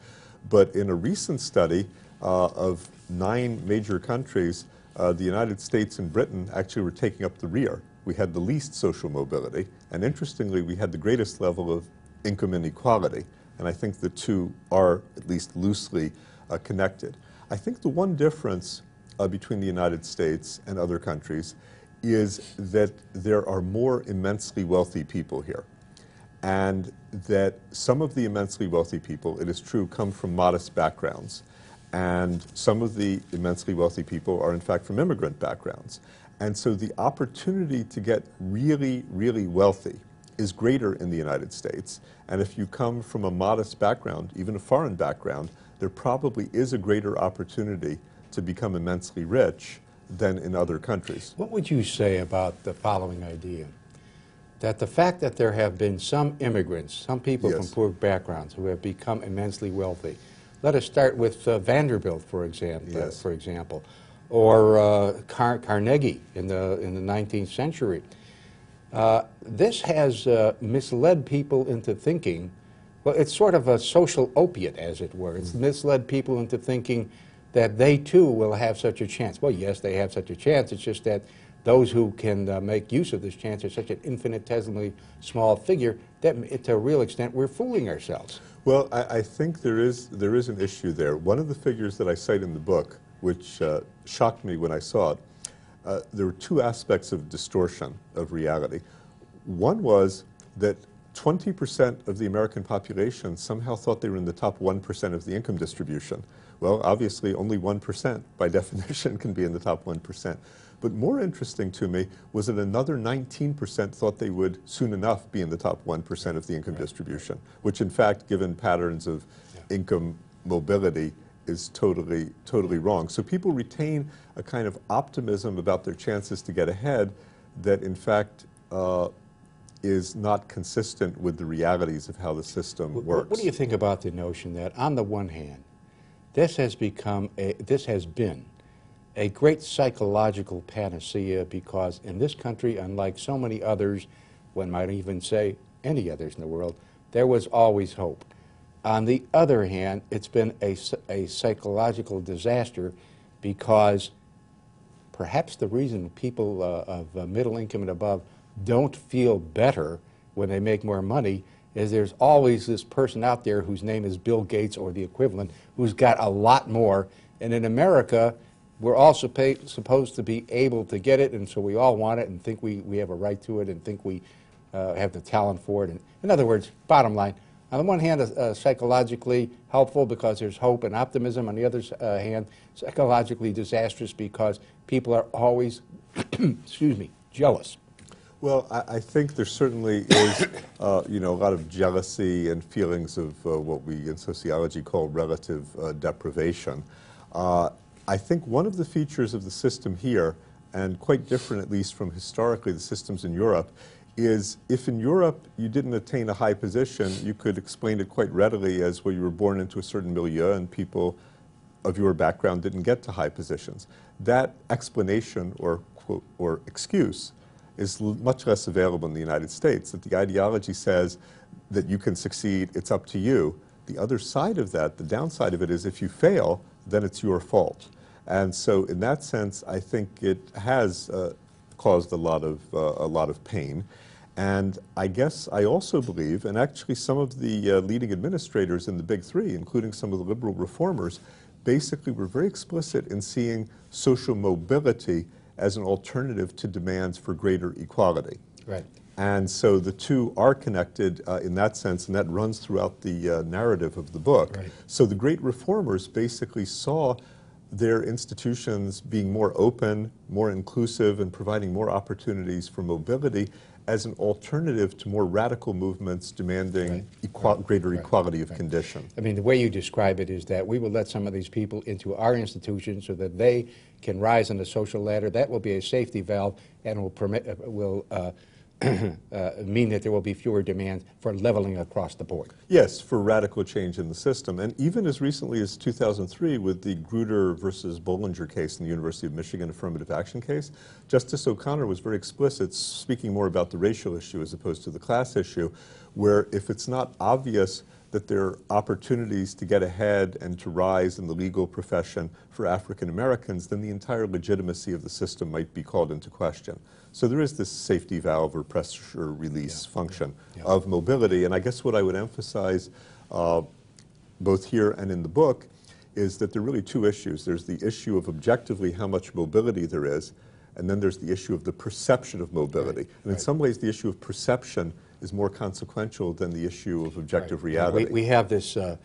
But in a recent study uh, of nine major countries, uh, the United States and Britain actually were taking up the rear. We had the least social mobility, and interestingly, we had the greatest level of income inequality. And I think the two are at least loosely uh, connected. I think the one difference uh, between the United States and other countries is that there are more immensely wealthy people here. And that some of the immensely wealthy people, it is true, come from modest backgrounds. And some of the immensely wealthy people are, in fact, from immigrant backgrounds. And so the opportunity to get really, really wealthy is greater in the United States. And if you come from a modest background, even a foreign background, there probably is a greater opportunity to become immensely rich than in other countries. What would you say about the following idea? That the fact that there have been some immigrants, some people Yes. from poor backgrounds who have become immensely wealthy. Let us start with uh, Vanderbilt, for example, Yes. for example, or uh, Car- Carnegie in the, in the 19th century. Uh, this has uh, misled people into thinking, well, it's sort of a social opiate, as it were. It's misled people into thinking that they too will have such a chance. Well, yes, they have such a chance. It's just that those who can uh, make use of this chance are such an infinitesimally small figure that, to a real extent, we're fooling ourselves. Well, I, I think there is, there is an issue there. One of the figures that I cite in the book, which uh, shocked me when I saw it, uh, there were two aspects of distortion of reality. One was that 20% of the American population somehow thought they were in the top 1% of the income distribution. Well, obviously, only 1% by definition can be in the top 1%. But more interesting to me was that another 19% thought they would soon enough be in the top 1% of the income distribution, which in fact, given patterns of income mobility, is totally, totally wrong. So people retain a kind of optimism about their chances to get ahead that in fact uh, is not consistent with the realities of how the system What- works. What do you think about the notion that, on the one hand, this has become a, this has been a great psychological panacea because in this country, unlike so many others, one might even say any others in the world, there was always hope. On the other hand, it's been a, a psychological disaster because perhaps the reason people uh, of uh, middle income and above don't feel better when they make more money is there's always this person out there whose name is Bill Gates or the equivalent who's got a lot more. And in America, we're all supposed to be able to get it, and so we all want it and think we, we have a right to it and think we uh, have the talent for it. And in other words, bottom line, on the one hand, uh, uh, psychologically helpful because there's hope and optimism. On the other uh, hand, psychologically disastrous because people are always, excuse me, jealous. Well, I, I think there certainly is, uh, you know, a lot of jealousy and feelings of uh, what we in sociology call relative uh, deprivation. I think one of the features of the system here, and quite different at least from historically the systems in Europe, is if in Europe you didn't attain a high position, you could explain it quite readily as well you were born into a certain milieu and people of your background didn't get to high positions. That explanation or, quote, or excuse is much less available in the United States, that the ideology says that you can succeed, it's up to you. The other side of that, the downside of it is if you fail, then it's your fault. And so in that sense, I think it has uh, caused a lot of, uh, a lot of pain. And I guess I also believe, and actually some of the uh, leading administrators in the big three, including some of the liberal reformers, basically were very explicit in seeing social mobility as an alternative to demands for greater equality. Right. And so the two are connected uh, in that sense, and that runs throughout the uh, narrative of the book. Right. So the great reformers basically saw their institutions being more open, more inclusive, and providing more opportunities for mobility as an alternative to more radical movements demanding Right. equal- greater Right. equality of Right. condition. I mean, the way you describe it is that we will let some of these people into our institutions so that they can rise on the social ladder. That will be a safety valve and will permit, uh, will uh, uh, mean that there will be fewer demands for leveling across the board. Yes, for radical change in the system. And even as recently as 2003, with the Grutter versus Bollinger case in the University of Michigan affirmative action case, Justice O'Connor was very explicit, speaking more about the racial issue as opposed to the class issue, where if it's not obvious that there are opportunities to get ahead and to rise in the legal profession for African Americans, then the entire legitimacy of the system might be called into question. So there is this safety valve or pressure release function Yeah. of mobility. And I guess what I would emphasize uh, both here and in the book is that there are really two issues. There's the issue of objectively how much mobility there is, and then there's the issue of the perception of mobility. And in right. some ways, the issue of perception is more consequential than the issue of objective Right. reality. We, we have this uh,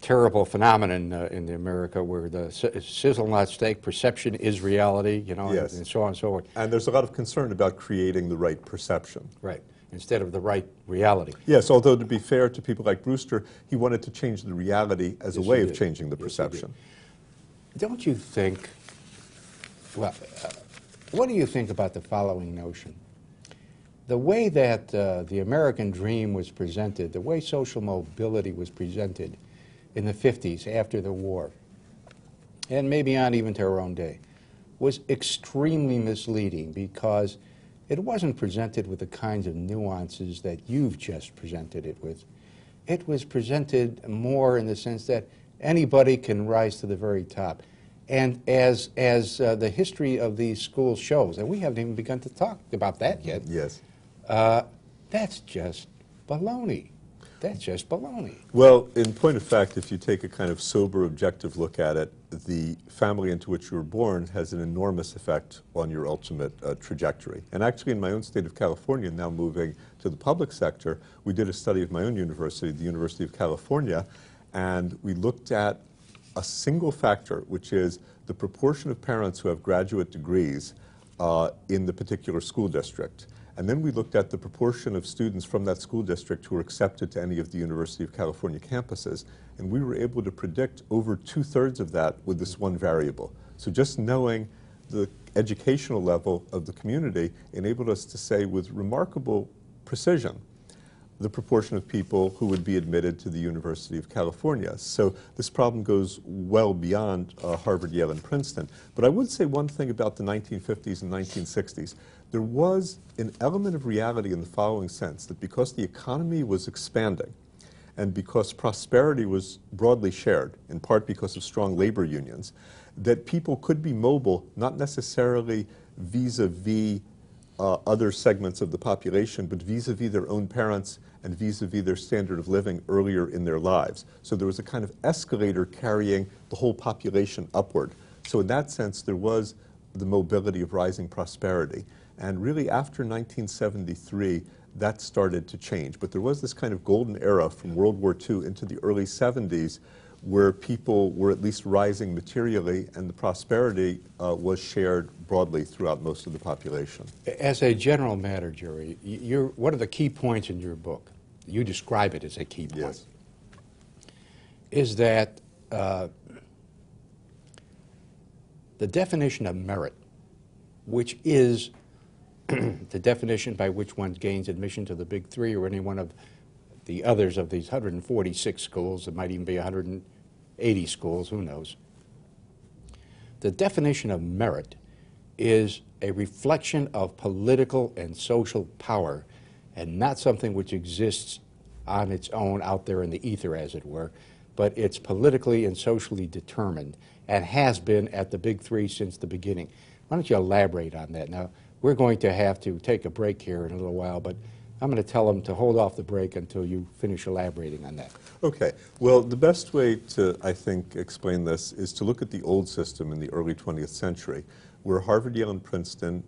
terrible phenomenon uh, in the America where the sizzle not steak perception is reality, you know, and- Yes. and so on and so forth. and there's a lot of concern about creating the right perception. Right. Instead of the right reality. Yes, although to be fair to people like Brewster, he wanted to change the reality as a way of changing the Yes, perception. Don't you think, well, uh, what do you think about the following notion? The way that uh, the American dream was presented, the way social mobility was presented in the 50s after the war, and maybe on even to our own day, was extremely misleading because it wasn't presented with the kinds of nuances that you've just presented it with. It was presented more in the sense that anybody can rise to the very top. And as, as uh, the history of these schools shows, and we haven't even begun to talk about that yet, Yes. uh, that's just baloney. That's just baloney. Well, in point of fact, if you take a kind of sober, objective look at it, the family into which you were born has an enormous effect on your ultimate uh, trajectory. And actually, in my own state of California, now moving to the public sector, we did a study of my own university, the University of California, and we looked at a single factor, which is the proportion of parents who have graduate degrees uh, in the particular school district. And then we looked at the proportion of students from that school district who were accepted to any of the University of California campuses. And we were able to predict over two thirds of that with this one variable. So just knowing the educational level of the community enabled us to say with remarkable precision the proportion of people who would be admitted to the University of California. So this problem goes well beyond uh, Harvard, Yale, and Princeton. But I would say one thing about the 1950s and 1960s. There was an element of reality in the following sense that because the economy was expanding, and because prosperity was broadly shared, in part because of strong labor unions, that people could be mobile, not necessarily vis-a-vis uh, other segments of the population, but vis-a-vis their own parents and vis-a-vis their standard of living earlier in their lives. So there was a kind of escalator carrying the whole population upward. So in that sense, there was the mobility of rising prosperity. And really after 1973, that started to change. But there was this kind of golden era from World War II into the early 70s where people were at least rising materially and the prosperity uh, was shared broadly throughout most of the population. As a general matter, Jerry, you're, what are the key points in your book? You describe it as a key point. Yes. Is that uh, the definition of merit, which is the definition by which one gains admission to the Big Three or any one of the others of these 146 schools, it might even be 180 schools, who knows. The definition of merit is a reflection of political and social power and not something which exists on its own out there in the ether, as it were, but it's politically and socially determined and has been at the big three since the beginning. Why don't you elaborate on that? Now, we're going to have to take a break here in a little while, but I'm going to tell them to hold off the break until you finish elaborating on that. Okay. Well, the best way to, I think, explain this is to look at the old system in the early 20th century, where Harvard, Yale, and Princeton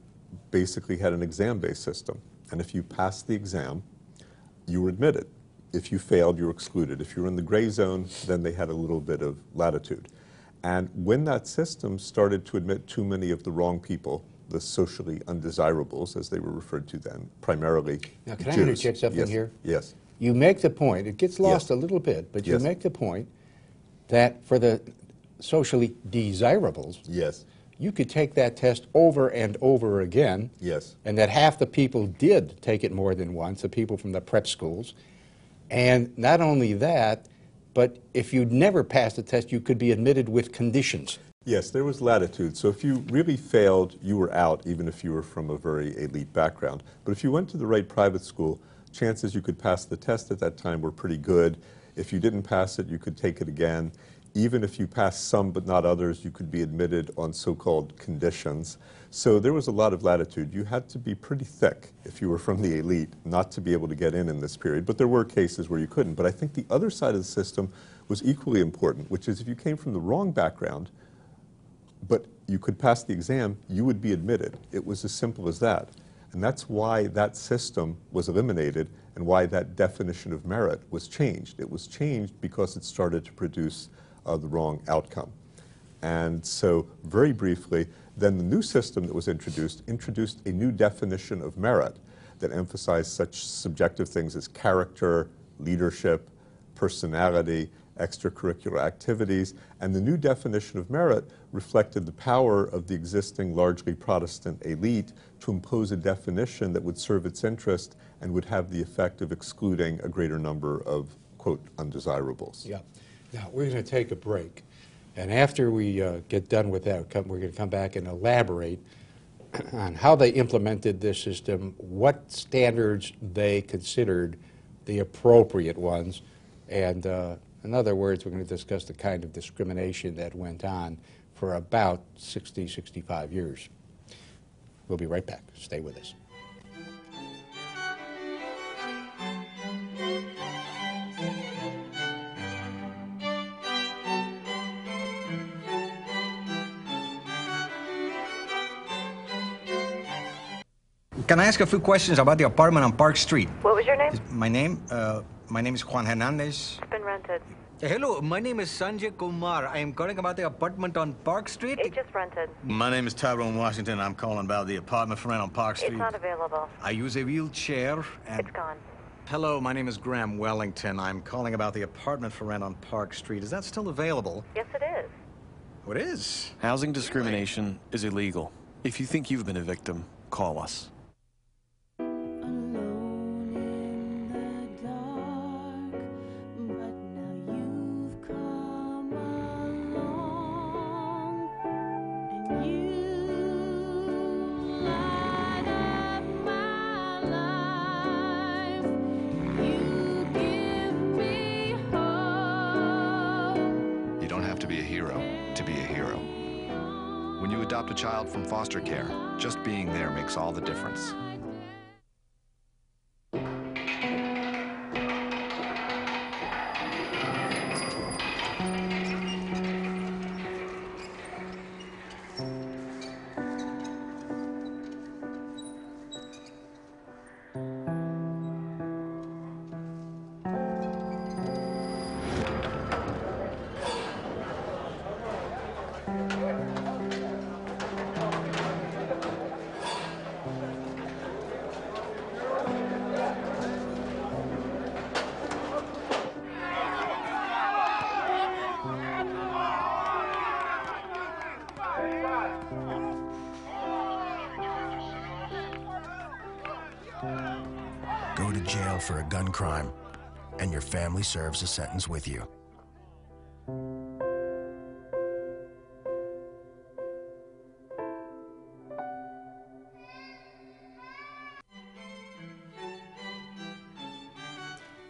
basically had an exam-based system. And if you passed the exam, you were admitted. If you failed, you were excluded. If you were in the gray zone, then they had a little bit of latitude. And when that system started to admit too many of the wrong people, the socially undesirables, as they were referred to then, primarily Now, can I Jews. interject something Yes. here? Yes. You make the point, it gets lost Yes. a little bit, but you Yes. make the point that for the socially desirables, Yes. you could take that test over and over again. Yes. And that half the people did take it more than once, the people from the prep schools. And not only that, but if you'd never passed the test, you could be admitted with conditions. Yes, there was latitude. So if you really failed, you were out, even if you were from a very elite background. But if you went to the right private school, chances you could pass the test at that time were pretty good. If you didn't pass it, you could take it again. Even if you passed some but not others, you could be admitted on so-called conditions. So there was a lot of latitude. You had to be pretty thick if you were from the elite not to be able to get in in this period. But there were cases where you couldn't. But I think the other side of the system was equally important, which is if you came from the wrong background, but you could pass the exam, you would be admitted. It was as simple as that. And that's why that system was eliminated and why that definition of merit was changed. It was changed because it started to produce uh, the wrong outcome. And so, very briefly, then the new system that was introduced introduced a new definition of merit that emphasized such subjective things as character, leadership, personality, extracurricular activities, and the new definition of merit reflected the power of the existing largely Protestant elite to impose a definition that would serve its interest and would have the effect of excluding a greater number of, quote, undesirables. Yeah. Now, we're going to take a break. And after we uh, get done with that, we're going to come back and elaborate on how they implemented this system, what standards they considered the appropriate ones, and uh, in other words, we're going to discuss the kind of discrimination that went on for about 60, 65 years. We'll be right back. Stay with us. Can I ask a few questions about the apartment on Park Street? What was your name? My name, uh, my name is Juan Hernandez. It's been rented. Uh, hello, my name is Sanjay Kumar. I am calling about the apartment on Park Street. It just rented. My name is Tyrone Washington. I'm calling about the apartment for rent on Park Street. It's not available. I use a wheelchair and... It's gone. Hello, my name is Graham Wellington. I'm calling about the apartment for rent on Park Street. Is that still available? Yes, it is. Oh, it is? Housing discrimination is illegal. If you think you've been a victim, call us. From foster care, just being there makes all the difference. Family serves a sentence with you.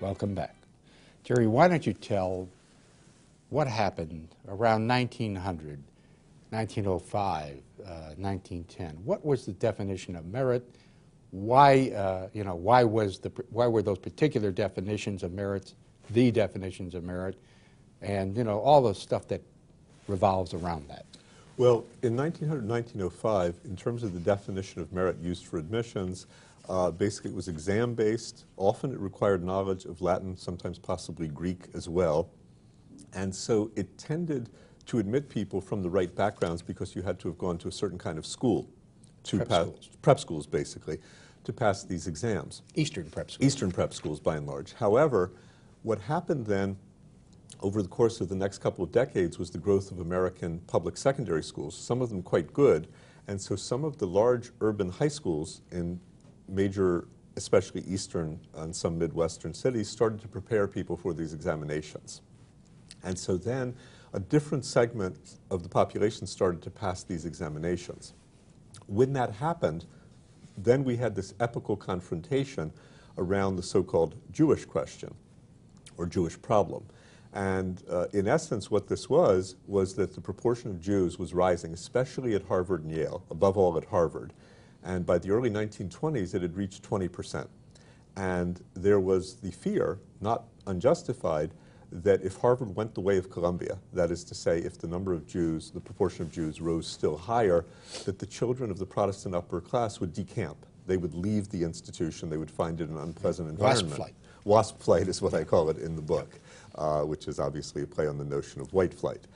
Welcome back. Jerry, why don't you tell what happened around 1900, 1905, uh, 1910? What was the definition of merit? Why, uh, you know, why, was the, why were those particular definitions of merit the definitions of merit? And, you know, all the stuff that revolves around that. Well, in 1900, 1905, in terms of the definition of merit used for admissions, uh, basically it was exam-based. Often it required knowledge of Latin, sometimes possibly Greek as well. And so it tended to admit people from the right backgrounds because you had to have gone to a certain kind of school to Prep pass schools. prep schools basically to pass these exams. Eastern prep schools. Eastern prep schools by and large. However, what happened then over the course of the next couple of decades was the growth of American public secondary schools, some of them quite good. And so some of the large urban high schools in major, especially eastern and some Midwestern cities, started to prepare people for these examinations. And so then a different segment of the population started to pass these examinations. When that happened, then we had this epical confrontation around the so-called Jewish question or Jewish problem. And uh, in essence, what this was, was that the proportion of Jews was rising, especially at Harvard and Yale, above all at Harvard. And by the early 1920s, it had reached 20 percent. And there was the fear, not unjustified, that if Harvard went the way of Columbia, that is to say, if the number of Jews, the proportion of Jews rose still higher, that the children of the Protestant upper class would decamp. They would leave the institution. They would find it an unpleasant environment. Flight. Wasp flight is what I call it in the book, uh, which is obviously a play on the notion of white flight.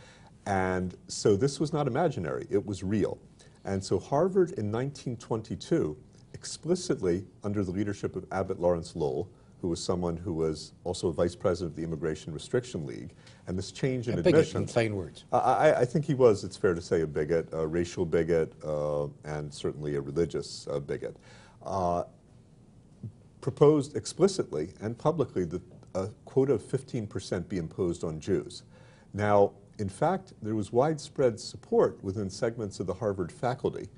And so this was not imaginary, it was real. And so Harvard in 1922 explicitly, under the leadership of Abbott Lawrence Lowell, who was someone who was also a vice president of the Immigration Restriction League, and this change in A bigot, admission. in plain words. I, I- I think he was, it's fair to say, a bigot, a racial bigot, uh, and certainly a religious uh, bigot. Uh, proposed explicitly and publicly that a quota of 15% be imposed on Jews. Now, in fact, there was widespread support within segments of the Harvard faculty,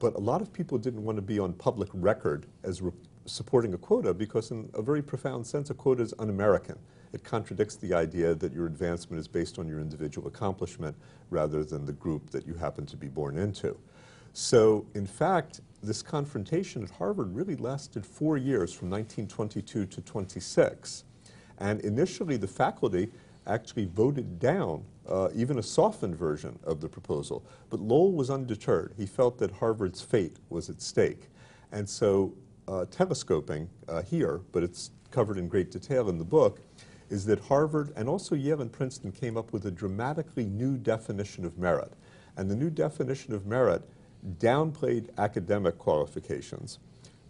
but a lot of people didn't want to be on public record as re- supporting a quota because, in a very profound sense, a quota is un American. It contradicts the idea that your advancement is based on your individual accomplishment rather than the group that you happen to be born into. So, in fact, this confrontation at Harvard really lasted four years from 1922 to 26. And initially, the faculty actually voted down uh, even a softened version of the proposal. But Lowell was undeterred. He felt that Harvard's fate was at stake. And so, uh, telescoping uh, here, but it's covered in great detail in the book, is that Harvard and also Yale and Princeton came up with a dramatically new definition of merit. And the new definition of merit downplayed academic qualifications,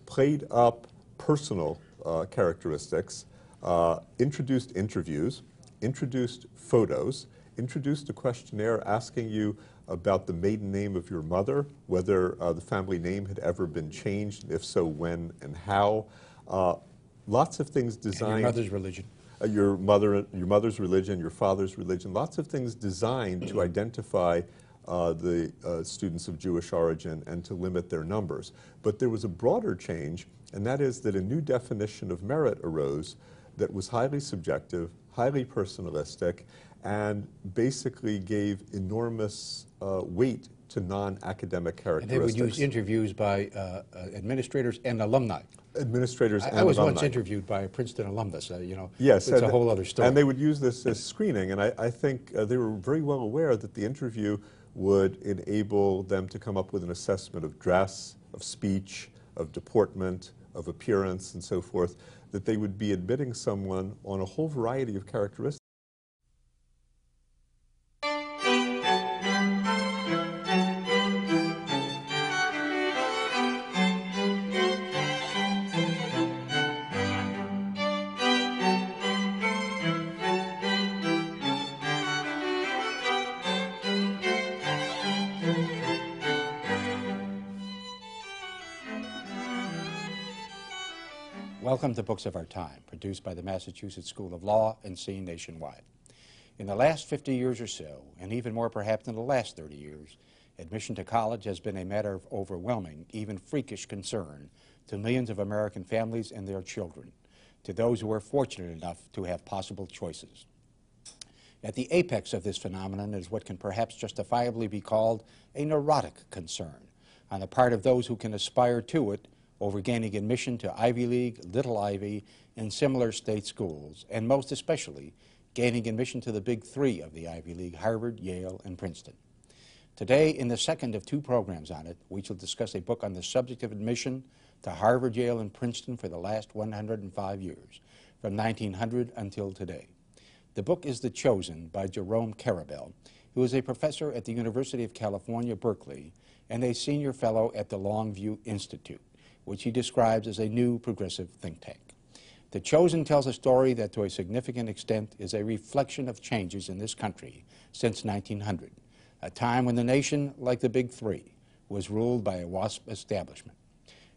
played up personal uh, characteristics, uh, introduced interviews, introduced photos, introduced a questionnaire asking you about the maiden name of your mother, whether uh, the family name had ever been changed, and if so, when and how. Uh, lots of things And your designed. mother's religion. Uh, your mother, your mother's religion, your father's religion. Lots of things designed to identify uh, the uh, students of Jewish origin and to limit their numbers. But there was a broader change, and that is that a new definition of merit arose that was highly subjective, highly personalistic, and basically gave enormous uh, weight to non-academic And characteristics. they would use interviews by uh, uh, administrators and alumni. Administrators I, and I was once interviewed by a Princeton alumnus. Uh, you know, Yes, it's a whole other story. And they would use this as screening, and I, I think uh, they were very well aware that the interview would enable them to come up with an assessment of dress, of speech, of deportment, of appearance, and so forth, that they would be admitting someone on a whole variety of characteristics. Welcome to Books of Our Time, produced by the Massachusetts School of Law and seen nationwide. In the last 50 years or so, and even more perhaps in the last 30 years, admission to college has been a matter of overwhelming, even freakish concern to millions of American families and their children, to those who are fortunate enough to have possible choices. At the apex of this phenomenon is what can perhaps justifiably be called a neurotic concern on the part of those who can aspire to it over gaining admission to Ivy League, Little Ivy, and similar state schools, and most especially gaining admission to the big three of the Ivy League, Harvard, Yale, and Princeton. Today, in the second of two programs on it, we shall discuss a book on the subject of admission to Harvard, Yale, and Princeton for the last 105 years, from 1900 until today. The book is The Chosen by Jerome Karabel, who is a professor at the University of California, Berkeley, and a senior fellow at the Longview Institute, which he describes as a new progressive think tank. The Chosen tells a story that to a significant extent is a reflection of changes in this country since 1900, a time when the nation, like the Big Three, was ruled by a WASP establishment.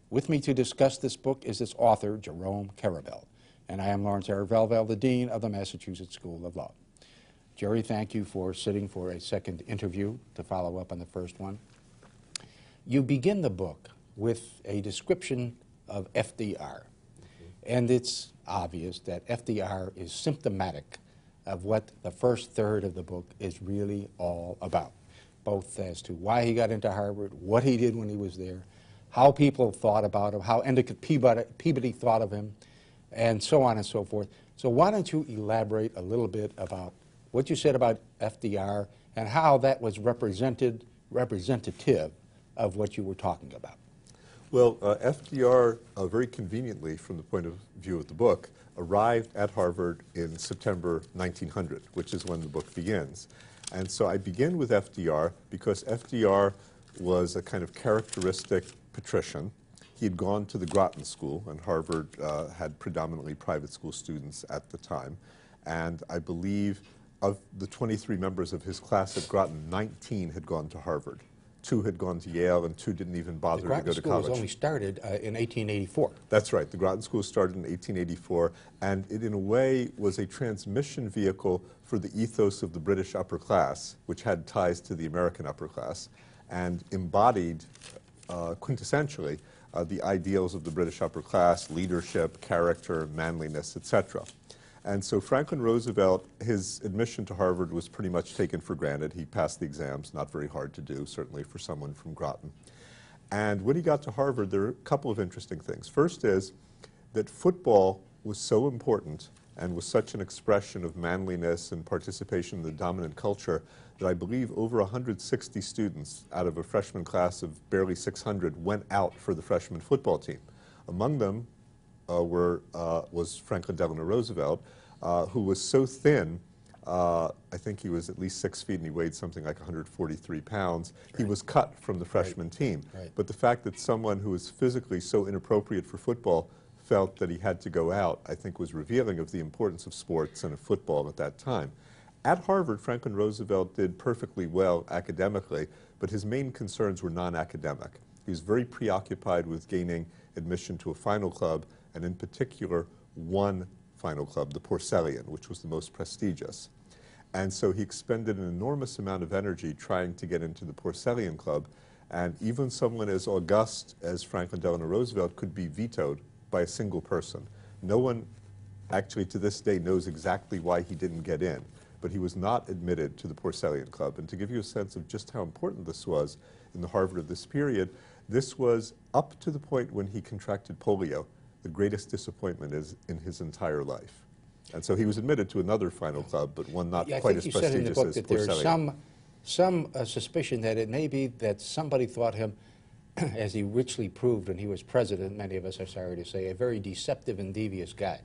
With me to discuss this book is its author, Jerome Karabel, and I am Lawrence R. The Dean of the Massachusetts School of Law. Jerry, thank you for sitting for a second interview to follow up on the first one. You begin the book with a description of FDR, And it's obvious that FDR is symptomatic of what the first third of the book is really all about, both as to why he got into Harvard, what he did when he was there, how people thought about him, how Endicott Peabody, Peabody thought of him, and so on and so forth. So why don't you elaborate a little bit about what you said about FDR and how that was represented, representative of what you were talking about? Well, uh, FDR, uh, very conveniently from the point of view of the book, arrived at Harvard in September 1900, which is when the book begins. And so I begin with FDR because FDR was a kind of characteristic patrician. He had gone to the Groton School, and Harvard uh, had predominantly private school students at the time. And I believe of the 23 members of his class at Groton, 19 had gone to Harvard. Two had gone to Yale, and two didn't even bother to go to college. School college. was only started uh, in 1884. That's right. The Groton School started in 1884, and it, in a way, was a transmission vehicle for the ethos of the British upper class, which had ties to the American upper class, and embodied uh, quintessentially uh, the ideals of the British upper class leadership, character, manliness, etc. And so Franklin Roosevelt, his admission to Harvard was pretty much taken for granted. He passed the exams, not very hard to do, certainly for someone from Groton. And when he got to Harvard, there are a couple of interesting things. First is that football was so important and was such an expression of manliness and participation in the dominant culture that I believe over 160 students out of a freshman class of barely 600 went out for the freshman football team. Among them were, uh, was Franklin Delano Roosevelt, uh, who was so thin, uh, I think he was at least six feet and he weighed something like 143 pounds. Right. He was cut from the freshman right. team. Right. But the fact that someone who was physically so inappropriate for football felt that he had to go out, I think was revealing of the importance of sports and of football at that time. At Harvard, Franklin Roosevelt did perfectly well academically, but his main concerns were non-academic. He was very preoccupied with gaining admission to a final club, and in particular, one final club, the Porcellian, which was the most prestigious. And so he expended an enormous amount of energy trying to get into the Porcellian Club, and even someone as august as Franklin Delano Roosevelt could be vetoed by a single person. No one actually to this day knows exactly why he didn't get in but he was not admitted to the Porcellian Club. And to give you a sense of just how important this was in the Harvard of this period, this was up to the point when he contracted polio, the greatest disappointment is in his entire life. And so he was admitted to another final club, but one not yeah, quite as prestigious as said in the book that there's some, some uh, suspicion that it may be that somebody thought him, as he richly proved when he was president, many of us are sorry to say, a very deceptive and devious guy.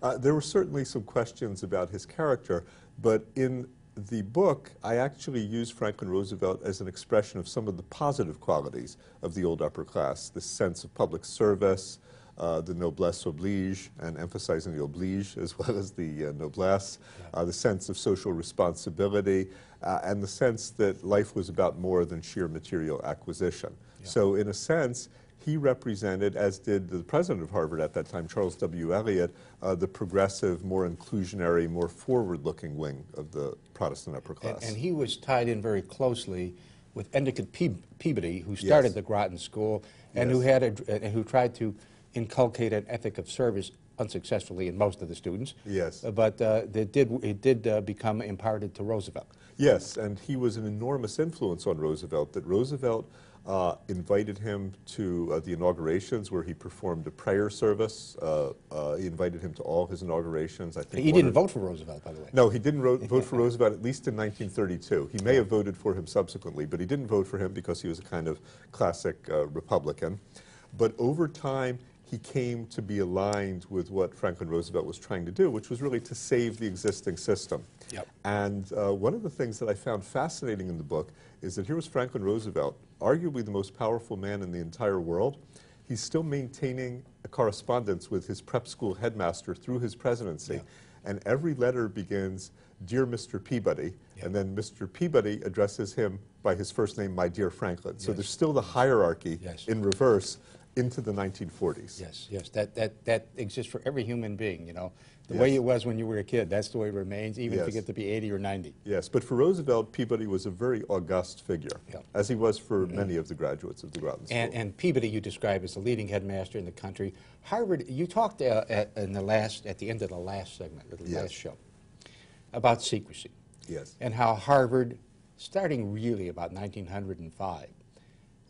Uh, there were certainly some questions about his character, but in the book, I actually use Franklin Roosevelt as an expression of some of the positive qualities of the old upper class, this sense of public service, uh, the noblesse oblige, and emphasizing the oblige as well as the uh, noblesse, yeah. uh, the sense of social responsibility, uh, and the sense that life was about more than sheer material acquisition. Yeah. So in a sense, he represented, as did the president of Harvard at that time, Charles W. Eliot, uh, the progressive, more inclusionary, more forward-looking wing of the Protestant upper class. And, and, he was tied in very closely with Endicott Pe Peabody, who started yes. the Groton School and yes. who had a, and who tried to inculcate an ethic of service unsuccessfully in most of the students. Yes. Uh, but uh, it did, it did uh, become imparted to Roosevelt. Yes, and he was an enormous influence on Roosevelt, that Roosevelt uh, invited him to uh, the inaugurations where he performed a prayer service. Uh, uh he invited him to all his inaugurations. I think he didn't vote for Roosevelt, by the way. No, he didn't vote for Roosevelt at least in 1932. He may have voted for him subsequently, but he didn't vote for him because he was a kind of classic uh, Republican. But over time, he came to be aligned with what Franklin Roosevelt was trying to do, which was really to save the existing system. Yep. And uh, one of the things that I found fascinating in the book is that here was Franklin Roosevelt, arguably the most powerful man in the entire world. He's still maintaining a correspondence with his prep school headmaster through his presidency. And every letter begins, Dear Mr. Peabody, and then Mr. Peabody addresses him by his first name, My Dear Franklin. So yes. there's still the hierarchy yes. in reverse into the 1940s. Yes, yes, that, that, that exists for every human being, you know. The way it was when you were a kid, that's the way it remains, even if you get to be 80 or 90. Yes, but for Roosevelt, Peabody was a very august figure, Yeah. as he was for many of the graduates of the Groton School. And, and Peabody you describe as the leading headmaster in the country. Harvard, you talked uh, at, in the last, at the end of the last segment, of the Yes. last show, about secrecy. Yes. And how Harvard, starting really about 1905,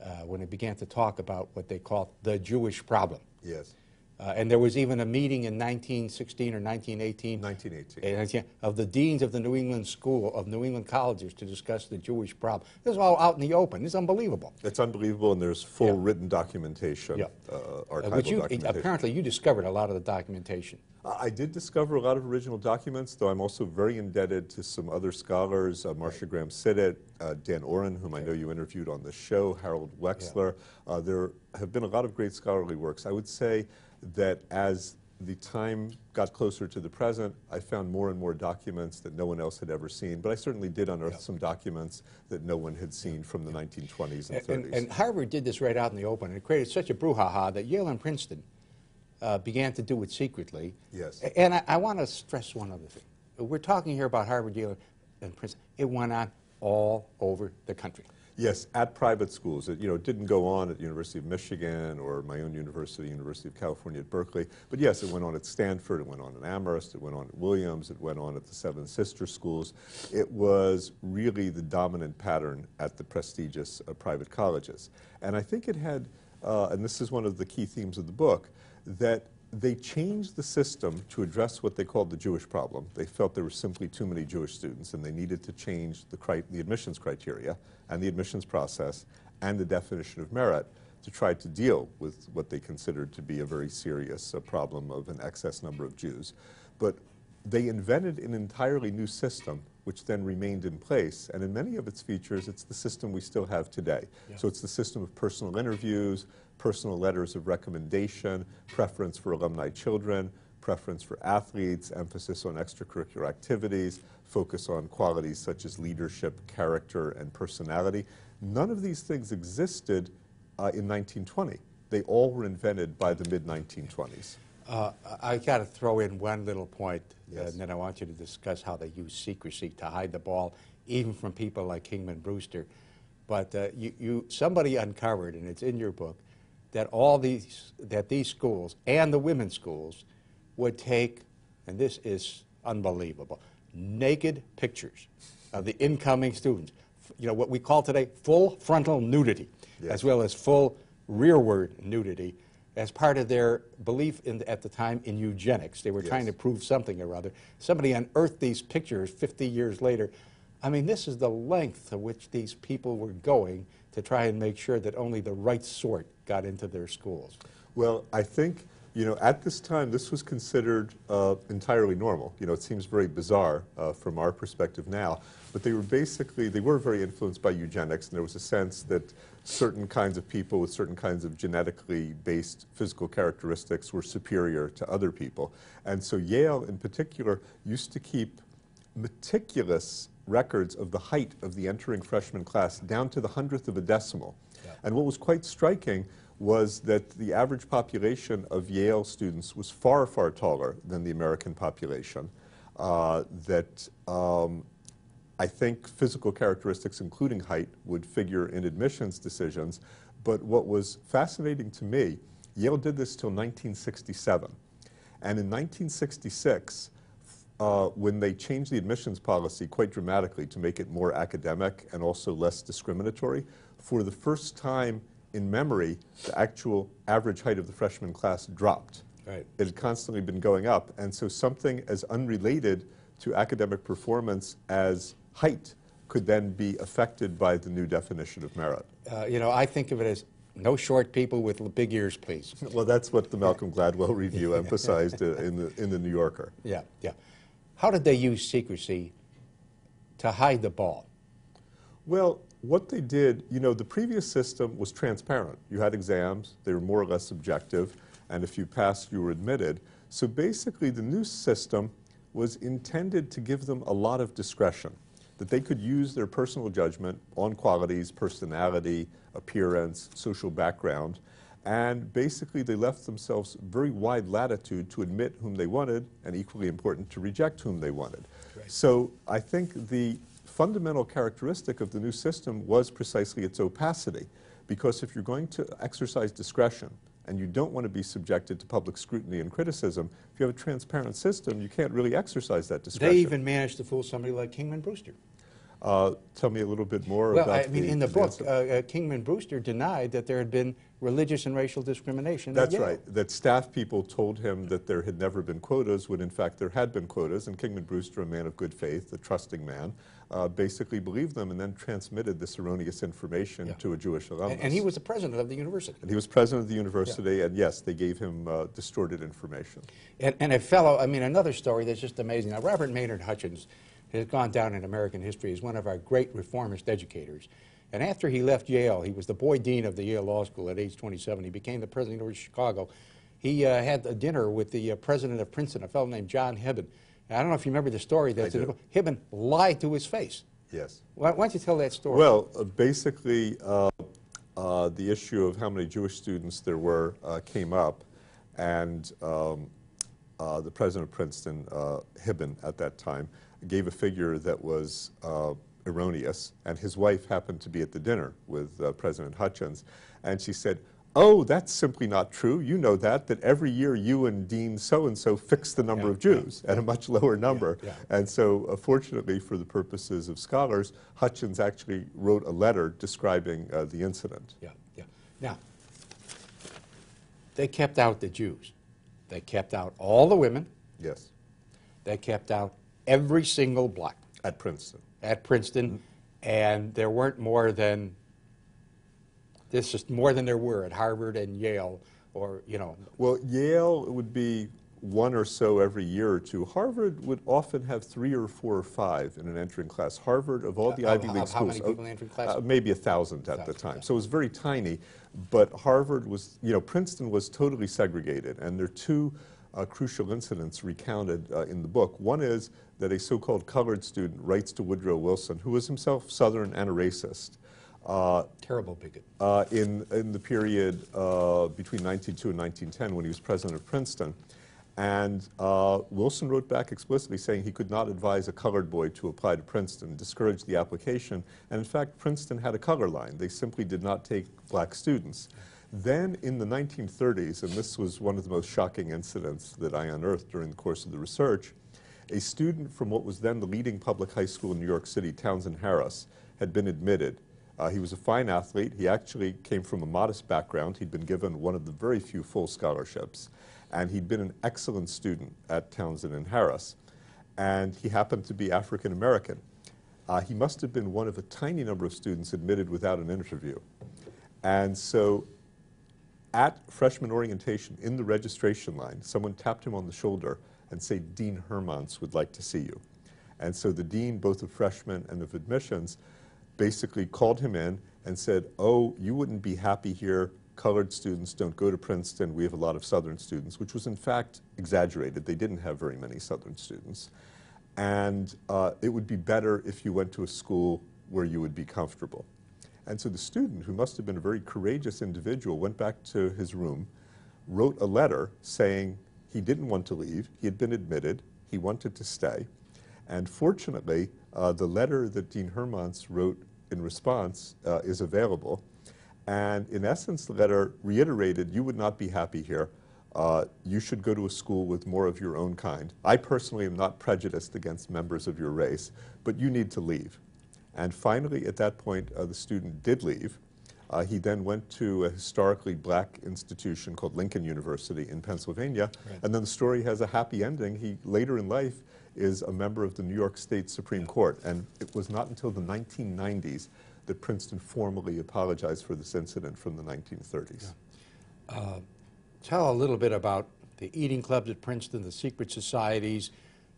uh, when it began to talk about what they called the Jewish problem. Yes. Uh, and there was even a meeting in 1916 or 1918 1918. uh, of the deans of the New England School, of New England colleges to discuss the Jewish problem. This is all out in the open. It's unbelievable. It's unbelievable, and there's full Yeah. written documentation, Yeah. uh, Uh, archival you, documentation. apparently you discovered a lot of the documentation. I did discover a lot of original documents, though I'm also very indebted to some other scholars, uh, Marcia Graham Synnott, uh, Dan Oren, whom I know you interviewed on the show, Harold Wechsler. Uh, there have been a lot of great scholarly works. I would say that as the time got closer to the present, I found more and more documents that no one else had ever seen, but I certainly did unearth some documents that no one had seen from the 1920s and 30s. And, and Harvard did this right out in the open. It created such a brouhaha that Yale and Princeton uh, began to do it secretly. Yes. And I, I want to stress one other thing. We're talking here about Harvard, Yale, and Princeton. It went on all over the country. Yes, at private schools. It, you know, it didn't go on at the University of Michigan or my own university, University of California at Berkeley. But yes, it went on at Stanford, it went on at Amherst, it went on at Williams, it went on at the Seven Sister Schools. It was really the dominant pattern at the prestigious uh, private colleges. And I think it had, uh, and this is one of the key themes of the book, that they changed the system to address what they called the Jewish problem. They felt there were simply too many Jewish students, and they needed to change the, cri- the admissions criteria and the admissions process and the definition of merit to try to deal with what they considered to be a very serious uh, problem of an excess number of Jews. But they invented an entirely new system which then remained in place. And in many of its features, it's the system we still have today. So it's the system of personal interviews, personal letters of recommendation, preference for alumni children, preference for athletes, emphasis on extracurricular activities, focus on qualities such as leadership, character, and personality. None of these things existed uh, in 1920. They all were invented by the mid 1920s. Uh, I got to throw in one little point, uh, Yes. and then I want you to discuss how they use secrecy to hide the ball, even from people like Kingman Brewster. But uh, you, you, somebody uncovered, and it's in your book, that all these, that these schools and the women's schools would take, and this is unbelievable, naked pictures of the incoming students. You know what we call today full frontal nudity, Yes. as well as full rearward nudity, as part of their belief in, at the time in eugenics. They were trying to prove something or other. Somebody unearthed these pictures 50 years later. I mean, this is the length to which these people were going to try and make sure that only the right sort got into their schools. Well, I think, you know, at this time, this was considered uh, entirely normal. You know, it seems very bizarre uh, from our perspective now, but they were basically, they were very influenced by eugenics, and there was a sense that certain kinds of people with certain kinds of genetically based physical characteristics were superior to other people. And so Yale, in particular, used to keep meticulous records of the height of the entering freshman class down to the hundredth of a decimal. And what was quite striking was that the average population of Yale students was far, far taller than the American population. Uh, that um, I think physical characteristics, including height, would figure in admissions decisions. But what was fascinating to me, Yale did this till 1967. And in 1966, uh, when they changed the admissions policy quite dramatically to make it more academic and also less discriminatory, for the first time in memory, the actual average height of the freshman class dropped. Right. It had constantly been going up. And so something as unrelated to academic performance as height could then be affected by the new definition of merit. Uh, you know, I think of it as no short people with big ears, please. Well, that's what the Malcolm Gladwell review emphasized uh, in, the, in the New Yorker. Yeah, yeah. How did they use secrecy to hide the ball? Well, what they did, you know, the previous system was transparent. You had exams, they were more or less subjective, and if you passed, you were admitted. So basically, the new system was intended to give them a lot of discretion, that they could use their personal judgment on qualities, personality, appearance, social background, And basically, they left themselves very wide latitude to admit whom they wanted, and equally important, to reject whom they wanted. So I think the fundamental characteristic of the new system was precisely its opacity. Because if you're going to exercise discretion, and you don't want to be subjected to public scrutiny and criticism, if you have a transparent system, you can't really exercise that discretion. They even managed to fool somebody like Kingman Brewster. Uh, tell me a little bit more Well, about I mean, in the book, uh, uh, Kingman Brewster denied that there had been religious and racial discrimination. That's right. That staff people told him that there had never been quotas, when in fact there had been quotas, and Kingman Brewster, a man of good faith, a trusting man, uh, basically believed them and then transmitted this erroneous information to a Jewish alumnus. And, and he was the president of the university. And he was president of the university, and yes, they gave him uh, distorted information. And, and a fellow, I mean, another story that's just amazing. Now, Robert Maynard Hutchins has gone down in American history as one of our great reformist educators. And after he left Yale, he was the boy dean of the Yale Law School at age 27. He became the president of the University of Chicago. He uh, had a dinner with the uh, president of Princeton, a fellow named John Hibben. I don't know if you remember the story. That. Hibben lied to his face. Yes. Why, why don't you tell that story? Well, uh, basically, uh, uh, the issue of how many Jewish students there were uh, came up, and um, uh, the president of Princeton, uh, Hibben, at that time, gave a figure that was uh, erroneous, and his wife happened to be at the dinner with uh, President Hutchins, and she said, Oh, that's simply not true. You know that, that every year you and Dean so-and-so fix the number of Jews at a much lower number. yeah. And so, uh, fortunately, for the purposes of scholars, Hutchins actually wrote a letter describing uh, the incident. Yeah, yeah. Now, they kept out the Jews. They kept out all the women. Yes. They kept out every single block At Princeton. At Princeton. And there weren't more than, this is more than there were at Harvard and Yale, or, you know. Well, Yale would be one or so every year or two. Harvard would often have three or four or five in an entering class. Harvard, of all the Of- Ivy League how schools, many uh, people in entering class? uh, maybe a thousand at the time. So it was very tiny. But Harvard was, you know, Princeton was totally segregated, and there are two uh, crucial incidents recounted uh, in the book. One is that a so-called colored student writes to Woodrow Wilson, who was himself Southern and a racist. Uh, Terrible bigot. uh, in, in the period uh, between 1902 and 1910 when he was president of Princeton. And uh, Wilson wrote back explicitly saying he could not advise a colored boy to apply to Princeton, discouraged the application. And in fact, Princeton had a color line. They simply did not take black students. Then in the 1930s, and this was one of the most shocking incidents that I unearthed during the course of the research, a student from what was then the leading public high school in New York City, Townsend Harris, had been admitted. Uh, he was a fine athlete. He actually came from a modest background. He'd been given one of the very few full scholarships. And he'd been an excellent student at Townsend and Harris. And he happened to be African American. Uh, he must have been one of a tiny number of students admitted without an interview. And so at freshman orientation in the registration line, someone tapped him on the shoulder and said, Dean Heermance would like to see you. And so the dean, both of freshmen and of admissions, basically called him in and said, oh, you wouldn't be happy here. Colored students don't go to Princeton. We have a lot of Southern students, which was in fact exaggerated. They didn't have very many Southern students. And uh, it would be better if you went to a school where you would be comfortable. And so the student, who must have been a very courageous individual, went back to his room, wrote a letter saying he didn't want to leave, he had been admitted, he wanted to stay. And fortunately, uh, the letter that Dean Heermance wrote in response uh, is available. And in essence, the letter reiterated you would not be happy here. Uh, you should go to a school with more of your own kind. I personally am not prejudiced against members of your race, but you need to leave. And finally, at that point, uh, the student did leave. Uh, he then went to a historically black institution called Lincoln University in Pennsylvania. Right. And then the story has a happy ending. He later in life is a member of the New York State Supreme Court. And it was not until the 1990s that Princeton formally apologized for this incident from the 1930s. Uh, tell a little bit about the eating clubs at Princeton, the secret societies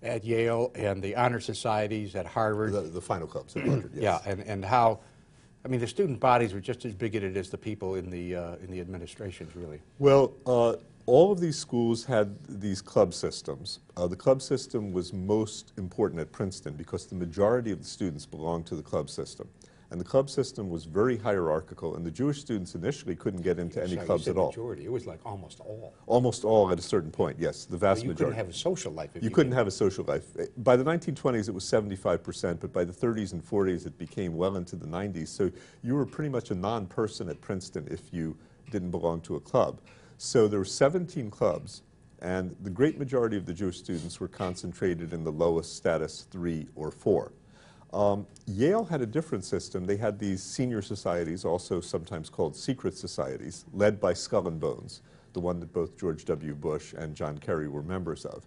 at Yale, and the honor societies at Harvard. The, the final clubs at Harvard, yes. Yeah, and, and how, I mean, the student bodies were just as bigoted as the people in the, uh, in the administrations, really. Well, uh, all of these schools had these club systems. Uh, the club system was most important at Princeton because the majority of the students belonged to the club system. And the club system was very hierarchical, and the Jewish students initially couldn't get into any So you clubs at all. majority. It was like almost all. Almost all at a certain point, yes, the vast Well, you majority. couldn't have a social life if You you couldn't didn't. have a social life. Eh, By the 1920s, it was 75%, but by the 30s and 40s, it became well into the 90s. So you were pretty much a non-person at Princeton if you didn't belong to a club. So there were 17 clubs, and the great majority of the Jewish students were concentrated in the lowest status three or four. Um, Yale had a different system. They had these senior societies, also sometimes called secret societies, led by Skull and Bones, the one that both George W. Bush and John Kerry were members of.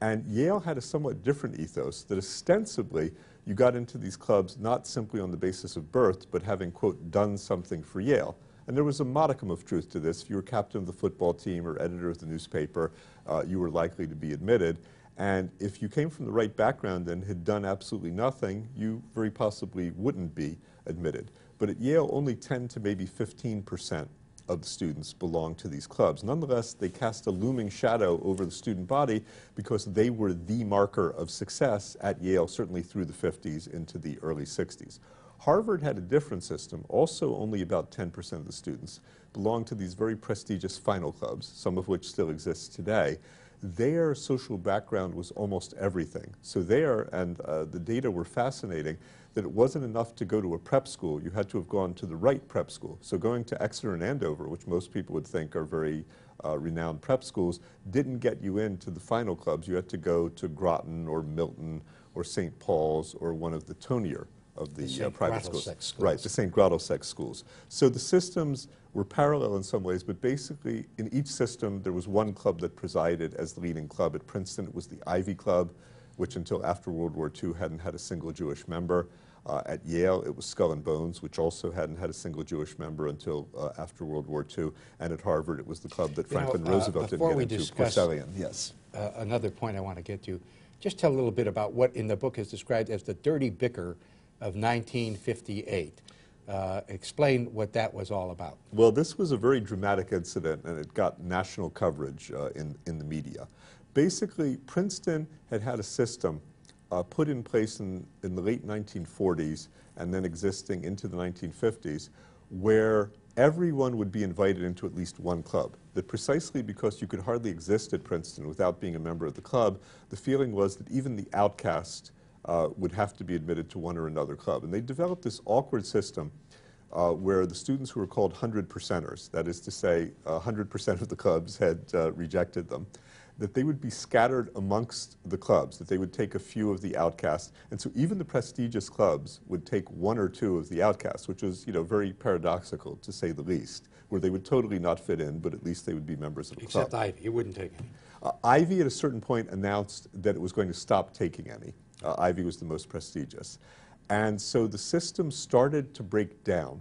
And Yale had a somewhat different ethos that ostensibly you got into these clubs not simply on the basis of birth, but having, quote, done something for Yale. And there was a modicum of truth to this. If you were captain of the football team or editor of the newspaper, uh, you were likely to be admitted. And if you came from the right background and had done absolutely nothing, you very possibly wouldn't be admitted. But at Yale, only 10 to maybe 15 percent of the students belong to these clubs. Nonetheless, they cast a looming shadow over the student body because they were the marker of success at Yale, certainly through the 50s into the early 60s. Harvard had a different system. Also, only about 10% of the students belonged to these very prestigious final clubs, some of which still exist today. Their social background was almost everything. So there, and uh, the data were fascinating, that it wasn't enough to go to a prep school. You had to have gone to the right prep school. So going to Exeter and Andover, which most people would think are very uh, renowned prep schools, didn't get you into the final clubs. You had to go to Groton or Milton or St. Paul's or one of the Tonier of the, The uh, private schools. Schools. Right, the St. Grottlesex schools. So the systems were parallel in some ways, but basically in each system there was one club that presided as the leading club. At Princeton it was the Ivy Club, which until after World War II hadn't had a single Jewish member. Uh, at Yale it was Skull and Bones, which also hadn't had a single Jewish member until uh, after World War II. And at Harvard it was the club that You know, Franklin uh, Roosevelt didn't before get we into, discuss. Yes. uh, another point I want to get to, just tell a little bit about what in the book is described as the dirty bicker of 1958. Uh, explain what that was all about. Well, this was a very dramatic incident, and it got national coverage uh, in, in the media. Basically, Princeton had had a system uh, put in place in, in the late 1940s and then existing into the 1950s where everyone would be invited into at least one club. That precisely because you could hardly exist at Princeton without being a member of the club, the feeling was that even the outcast uh, would have to be admitted to one or another club. And they developed this awkward system uh, where the students who were called 100 percenters, that is to say, uh, 100% of the clubs had uh, rejected them, that they would be scattered amongst the clubs, that they would take a few of the outcasts. And so even the prestigious clubs would take one or two of the outcasts, which was you know, very paradoxical, to say the least, where they would totally not fit in, but at least they would be members of the club. Except Ivy, you wouldn't take any. Uh, Ivy at a certain point announced that it was going to stop taking any. Uh, Ivy was the most prestigious. And so the system started to break down.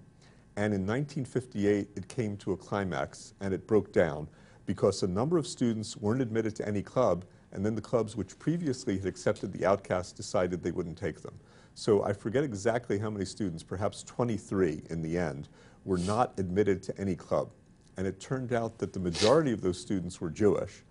And in 1958, it came to a climax and it broke down because a number of students weren't admitted to any club, and then the clubs which previously had accepted the outcasts decided they wouldn't take them. So I forget exactly how many students, perhaps 23 in the end, were not admitted to any club. And it turned out that the majority of those students were Jewish,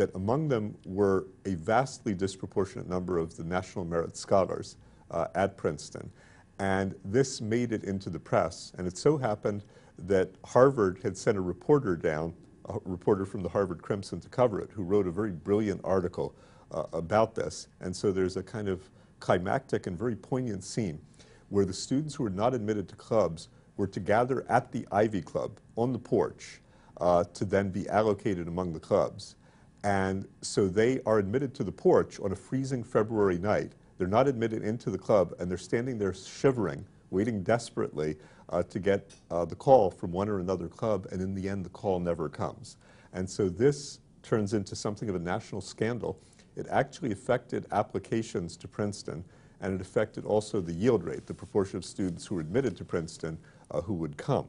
that among them were a vastly disproportionate number of the National Merit Scholars uh, at Princeton. And this made it into the press. And it so happened that Harvard had sent a reporter down, a reporter from the Harvard Crimson, to cover it, who wrote a very brilliant article uh, about this. And so there's a kind of climactic and very poignant scene where the students who were not admitted to clubs were to gather at the Ivy Club on the porch uh, to then be allocated among the clubs. And so they are admitted to the porch on a freezing February night. They're not admitted into the club, and they're standing there shivering, waiting desperately uh, to get uh, the call from one or another club, and in the end, the call never comes. And so this turns into something of a national scandal. It actually affected applications to Princeton, and it affected also the yield rate, the proportion of students who were admitted to Princeton uh, who would come.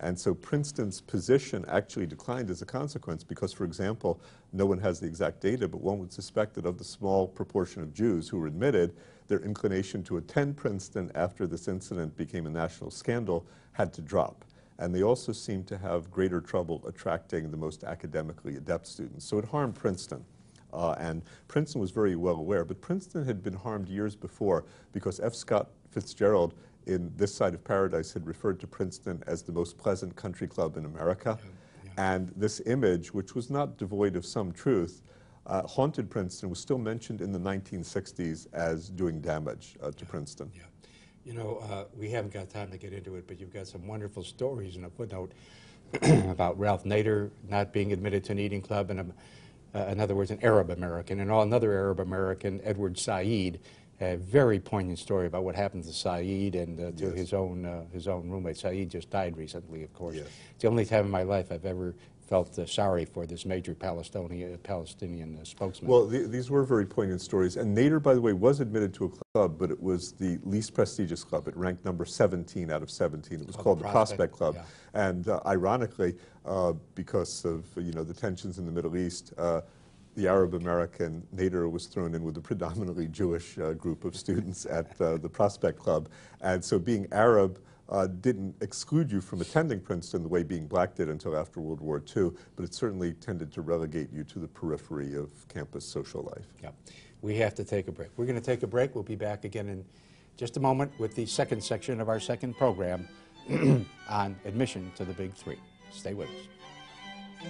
And so Princeton's position actually declined as a consequence because, for example, no one has the exact data, but one would suspect that of the small proportion of Jews who were admitted, their inclination to attend Princeton after this incident became a national scandal had to drop. And they also seemed to have greater trouble attracting the most academically adept students. So it harmed Princeton. Uh, and Princeton was very well aware, but Princeton had been harmed years before because F. Scott Fitzgerald in This Side of Paradise had referred to Princeton as the most pleasant country club in America. And this image, which was not devoid of some truth, uh, haunted Princeton, was still mentioned in the 1960s as doing damage uh, to Princeton. Yeah. You know, uh, we haven't got time to get into it, but you've got some wonderful stories in a footnote about Ralph Nader not being admitted to an eating club, and um, uh, in other words, an Arab American, and another Arab American, Edward Said, a very poignant story about what happened to Said and uh, to Yes. his own uh, his own roommate. Said just died recently, of course. Yes. It's the only time in my life I've ever felt uh, sorry for this major Palestinian Palestinian uh, spokesman. Well, the, these were very poignant stories. And Nader, by the way, was admitted to a club, but it was the least prestigious club. It ranked number 17 out of 17. It was Oh, called the Prospect, Prospect Club. yeah. And uh, ironically, uh, because of you know the tensions in the Middle East, uh, the Arab American Nader was thrown in with a predominantly Jewish uh, group of students at uh, the Prospect Club. And so being Arab uh, didn't exclude you from attending Princeton the way being black did until after World War II, but it certainly tended to relegate you to the periphery of campus social life. Yeah. We have to take a break. We're going to take a break. We'll be back again in just a moment with the second section of our second program on admission to the Big Three. Stay with us.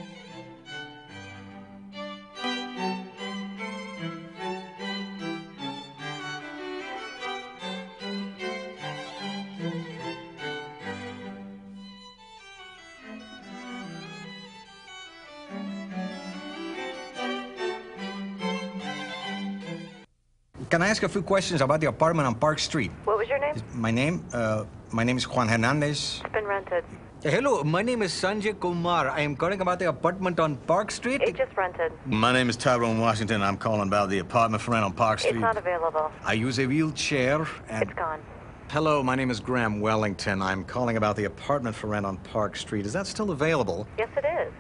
Can I ask a few questions about the apartment on Park Street? What was your name? My name, uh, my name is Juan Hernandez. It's been rented. Uh, Hello, my name is Sanjay Kumar. I am calling about the apartment on Park Street. It just rented. My name is Tyrone Washington. I'm calling about the apartment for rent on Park Street. It's not available. I use a wheelchair and. It's gone. Hello, my name is Graham Wellington. I'm calling about the apartment for rent on Park Street. Is that still available? Yes, it is.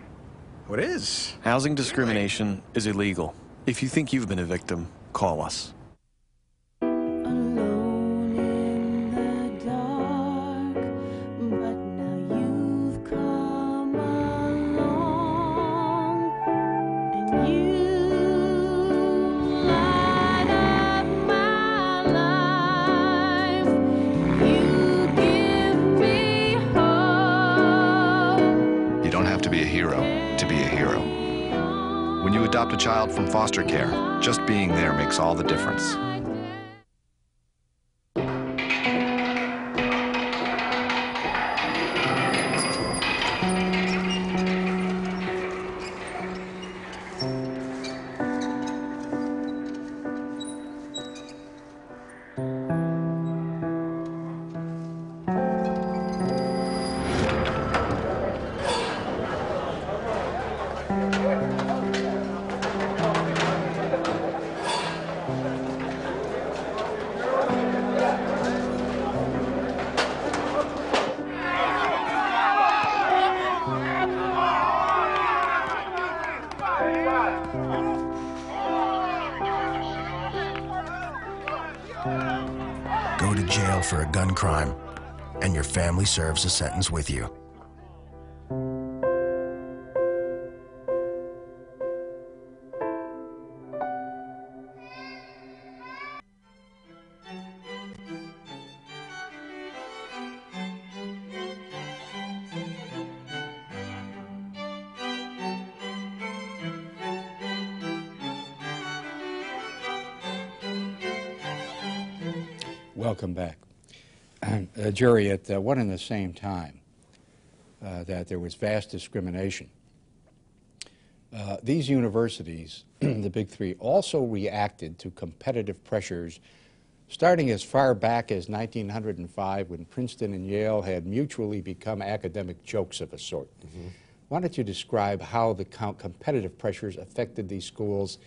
What is? Housing discrimination is illegal. If you think you've been a victim, call us. Child from foster care, just being there makes all the difference. Serves a sentence with you. Jerry, at uh, one and the same time uh, that there was vast discrimination, uh, these universities, the Big Three, also reacted to competitive pressures starting as far back as 1905 when Princeton and Yale had mutually become academic jokes of a sort. Why don't you describe how the co- competitive pressures affected these schools,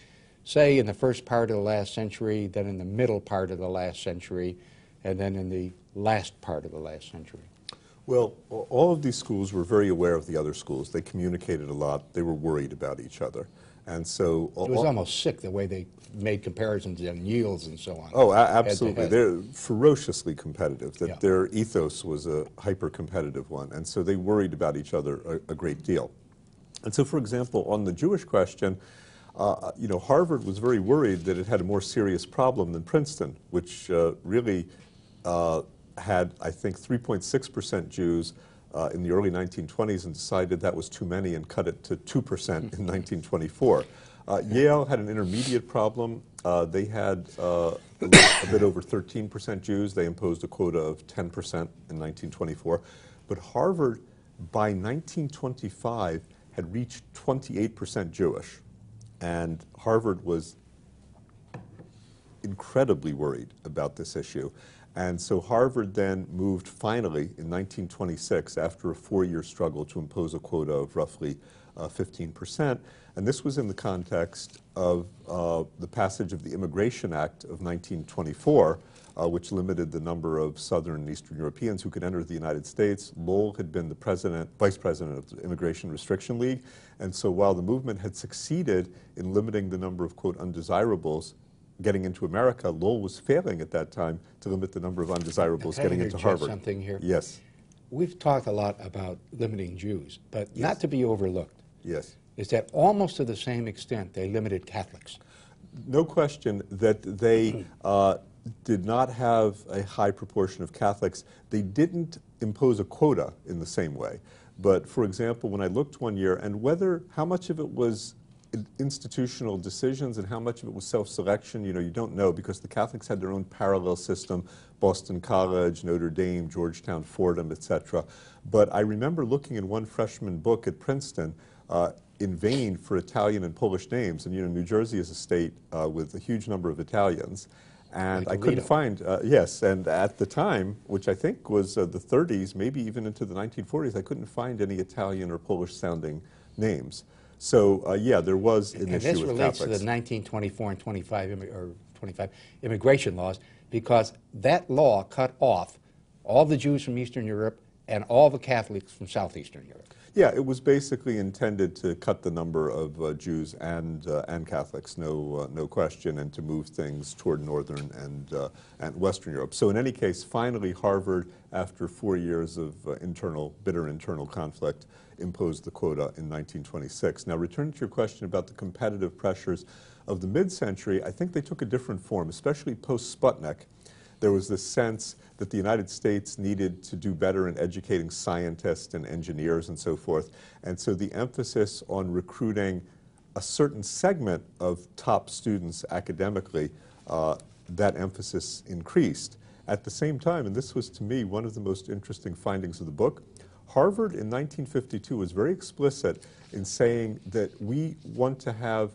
say in the first part of the last century, then in the middle part of the last century, and then in the last part of the last century? Well, all of these schools were very aware of the other schools. They communicated a lot. They were worried about each other. And so... It was almost sick the way they made comparisons on yields and so on. Oh, a- head absolutely. head. They're ferociously competitive. That Yeah. their ethos was a hyper-competitive one, and so they worried about each other a, a great deal. And so, for example, on the Jewish question, Uh, you know, Harvard was very worried that it had a more serious problem than Princeton, which uh, really uh, had, I think, 3.6% Jews uh, in the early 1920s and decided that was too many and cut it to 2% in 1924. Uh, Yale had an intermediate problem. Uh, they had uh, a, a bit over 13% Jews. They imposed a quota of 10% in 1924. But Harvard, by 1925, had reached 28% Jewish. And Harvard was incredibly worried about this issue. And so Harvard then moved finally in 1926, after a four-year struggle, to impose a quota of roughly uh, 15%. And this was in the context of uh, the passage of the Immigration Act of 1924, uh, which limited the number of Southern and Eastern Europeans who could enter the United States. Lowell had been the president, vice president of the Immigration Restriction League. And so while the movement had succeeded in limiting the number of, quote, undesirables getting into America, Lowell was failing at that time to limit the number of undesirables getting into Harvard. something here? Yes, We've talked a lot about limiting Jews, but not to be overlooked yes. is that almost to the same extent they limited Catholics. No question that they uh, did not have a high proportion of Catholics. They didn't impose a quota in the same way. But for example, when I looked one year, and whether how much of it was institutional decisions and how much of it was self-selection, you know, you don't know because the Catholics had their own parallel system, Boston College, Notre Dame, Georgetown, Fordham, etc. But I remember looking in one freshman book at Princeton uh, in vain for Italian and Polish names, and you know, New Jersey is a state uh, with a huge number of Italians. And Like I couldn't find, uh, yes, and at the time, which I think was uh, the 30s, maybe even into the 1940s, I couldn't find any Italian or Polish sounding names. So, uh, yeah, there was an And issue this with relates to the 1924 and 25, immi- or 25 immigration laws, because that law cut off all the Jews from Eastern Europe and all the Catholics from Southeastern Europe. Yeah, it was basically intended to cut the number of uh, Jews and uh, and Catholics, no uh, no question, and to move things toward northern and uh, and Western Europe. So in any case, finally, Harvard, after four years of uh, internal bitter internal conflict, imposed the quota in 1926. Now, returning to your question about the competitive pressures of the mid-century, I think they took a different form, especially post Sputnik there was this sense that the United States needed to do better in educating scientists and engineers and so forth. And so the emphasis on recruiting a certain segment of top students academically, uh, that emphasis increased. At the same time, and this was to me one of the most interesting findings of the book, Harvard in 1952 was very explicit in saying that we want to have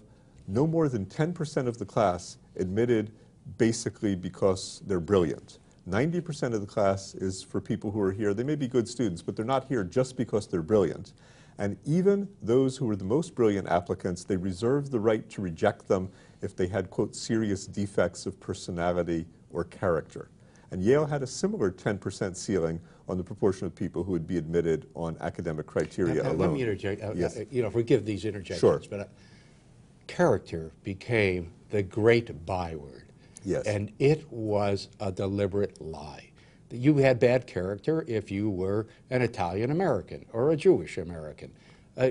no more than 10% of the class admitted basically because they're brilliant. 90% of the class is for people who are here. They may be good students, but they're not here just because they're brilliant. And even those who were the most brilliant applicants, they reserved the right to reject them if they had, quote, serious defects of personality or character. And Yale had a similar 10% ceiling on the proportion of people who would be admitted on academic criteria alone. Let me interject. uh, Yes. uh, You know, forgive these interjections, Sure. but uh, character became the great byword. Yes. And it was a deliberate lie. That You had bad character if you were an Italian American or a Jewish American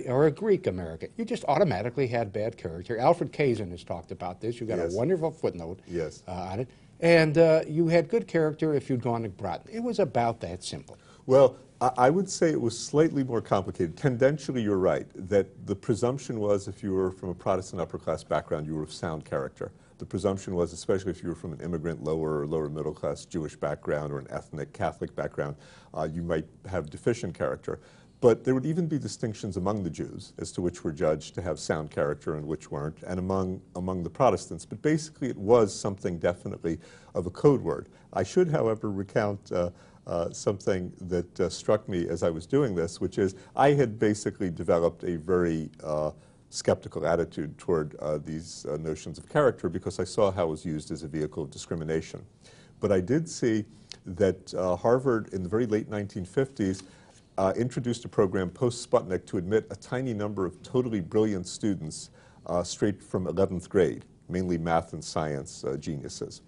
or a Greek American. You just automatically had bad character. Alfred Kazin has talked about this. You've got Yes. a wonderful footnote Yes. uh, on it. And uh, you had good character if you'd gone to Groton. It was about that simple. Well, I I would say it was slightly more complicated. Tendentially, you're right, that the presumption was if you were from a Protestant upper class background, you were of sound character. The presumption was, especially if you were from an immigrant lower or lower middle class Jewish background or an ethnic Catholic background, uh, you might have deficient character. But there would even be distinctions among the Jews as to which were judged to have sound character and which weren't, and among, among the Protestants. But basically, it was something definitely of a code word. I should, however, recount uh, uh, something that uh, struck me as I was doing this, which is I had basically developed a very uh, skeptical attitude toward uh, these uh, notions of character because I saw how it was used as a vehicle of discrimination. But I did see that Harvard in the very late 1950s uh, introduced a program post Sputnik to admit a tiny number of totally brilliant students uh, straight from 11th grade, mainly math and science uh, geniuses.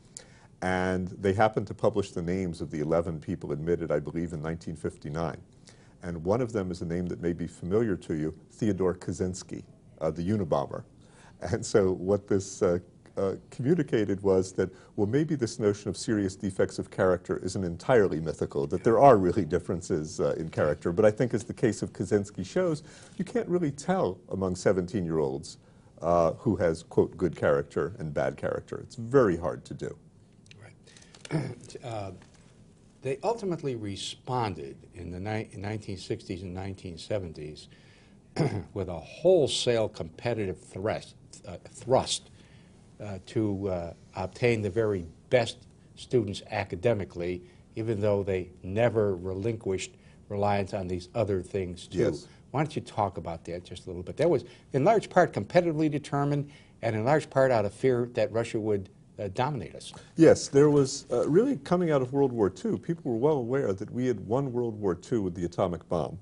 And they happened to publish the names of the 11 people admitted, I believe, in 1959. And one of them is a name that may be familiar to you, Theodore Kaczynski, uh, the Unabomber. And so what this uh, communicated was that, well, maybe this notion of serious defects of character isn't entirely mythical, that there are really differences uh, in character. But I think, as the case of Kaczynski shows, you can't really tell among 17 year olds uh, who has, quote, good character and bad character. It's very hard to do. Uh, they ultimately responded in the ni- 1960s and 1970s with a wholesale competitive thrust, thrust uh, to uh, obtain the very best students academically, even though they never relinquished reliance on these other things too. Yes. Why don't you talk about that just a little bit? That was in large part competitively determined, and in large part out of fear that Russia would uh, dominate us. Yes, there was uh, really coming out of World War II, people were well aware that we had won World War II with the atomic bomb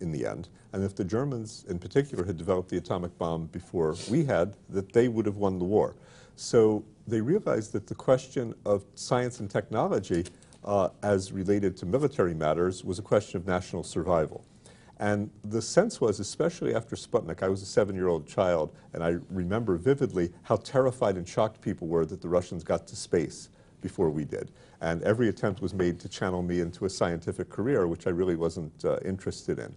in the end. And if the Germans in particular had developed the atomic bomb before we had, that they would have won the war. So they realized that the question of science and technology uh, as related to military matters was a question of national survival. And the sense was, especially after Sputnik, I was a seven-year-old child, and I remember vividly how terrified and shocked people were that the Russians got to space before we did. And every attempt was made to channel me into a scientific career, which I really wasn't uh, interested in.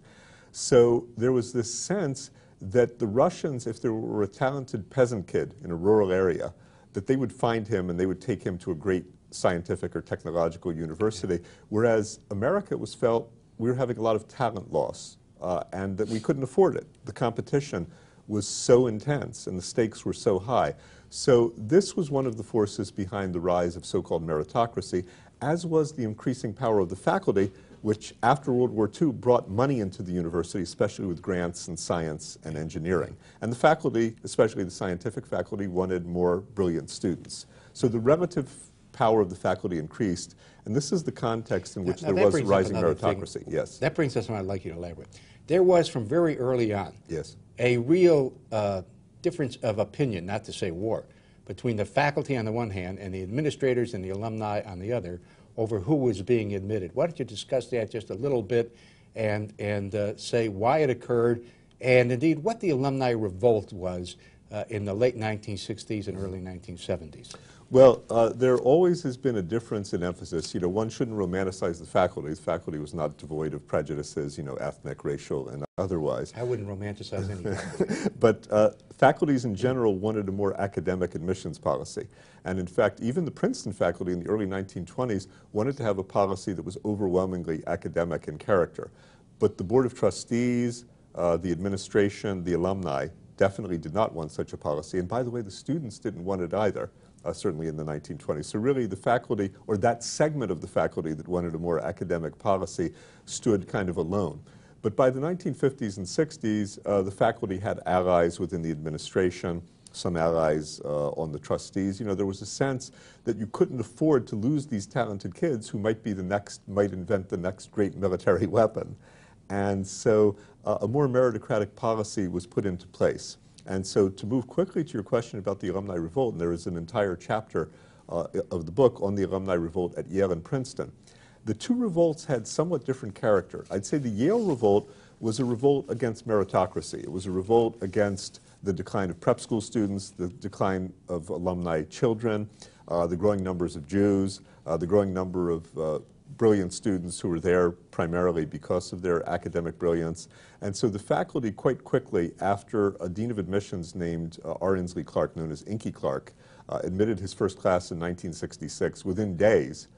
So there was this sense that the Russians, if there were a talented peasant kid in a rural area, that they would find him and they would take him to a great scientific or technological university, whereas America was felt we were having a lot of talent loss uh, and that we couldn't afford it. The competition was so intense and the stakes were so high. So this was one of the forces behind the rise of so-called meritocracy, as was the increasing power of the faculty, which after World War II brought money into the university, especially with grants in science and engineering. And the faculty, especially the scientific faculty, wanted more brilliant students. So the relative power of the faculty increased, and this is the context in which Now, there was up rising another thing. meritocracy. Yes. That brings us to what I'd like you to elaborate. There was, from very early on, Yes. a real uh, difference of opinion, not to say war, between the faculty on the one hand and the administrators and the alumni on the other over who was being admitted. Why don't you discuss that just a little bit and, and uh, say why it occurred and indeed what the alumni revolt was uh, in the late 1960s and early 1970s? Well, uh, there always has been a difference in emphasis. You know, one shouldn't romanticize the faculty. The faculty was not devoid of prejudices, you know, ethnic, racial, and otherwise. I wouldn't romanticize anything. but uh, faculties in general wanted a more academic admissions policy. And in fact, even the Princeton faculty in the early 1920s wanted to have a policy that was overwhelmingly academic in character. But the Board of Trustees, uh, the administration, the alumni definitely did not want such a policy. And by the way, the students didn't want it either. Uh, certainly in the 1920s. So really the faculty, or that segment of the faculty that wanted a more academic policy, stood kind of alone. But by the 1950s and 60s, uh, the faculty had allies within the administration, some allies uh, on the trustees. You know, there was a sense that you couldn't afford to lose these talented kids who might be the next, might invent the next great military weapon. And so uh, a more meritocratic policy was put into place. And so to move quickly to your question about the alumni revolt, and there is an entire chapter uh, of the book on the alumni revolt at Yale and Princeton. The two revolts had somewhat different character. I'd say the Yale revolt was a revolt against meritocracy. It was a revolt against the decline of prep school students, the decline of alumni children, uh, the growing numbers of Jews, uh, the growing number of uh, brilliant students who were there primarily because of their academic brilliance. And so the faculty quite quickly, after a dean of admissions named uh, R. Inslee Clark, known as Inky Clark, uh, admitted his first class in 1966, within days,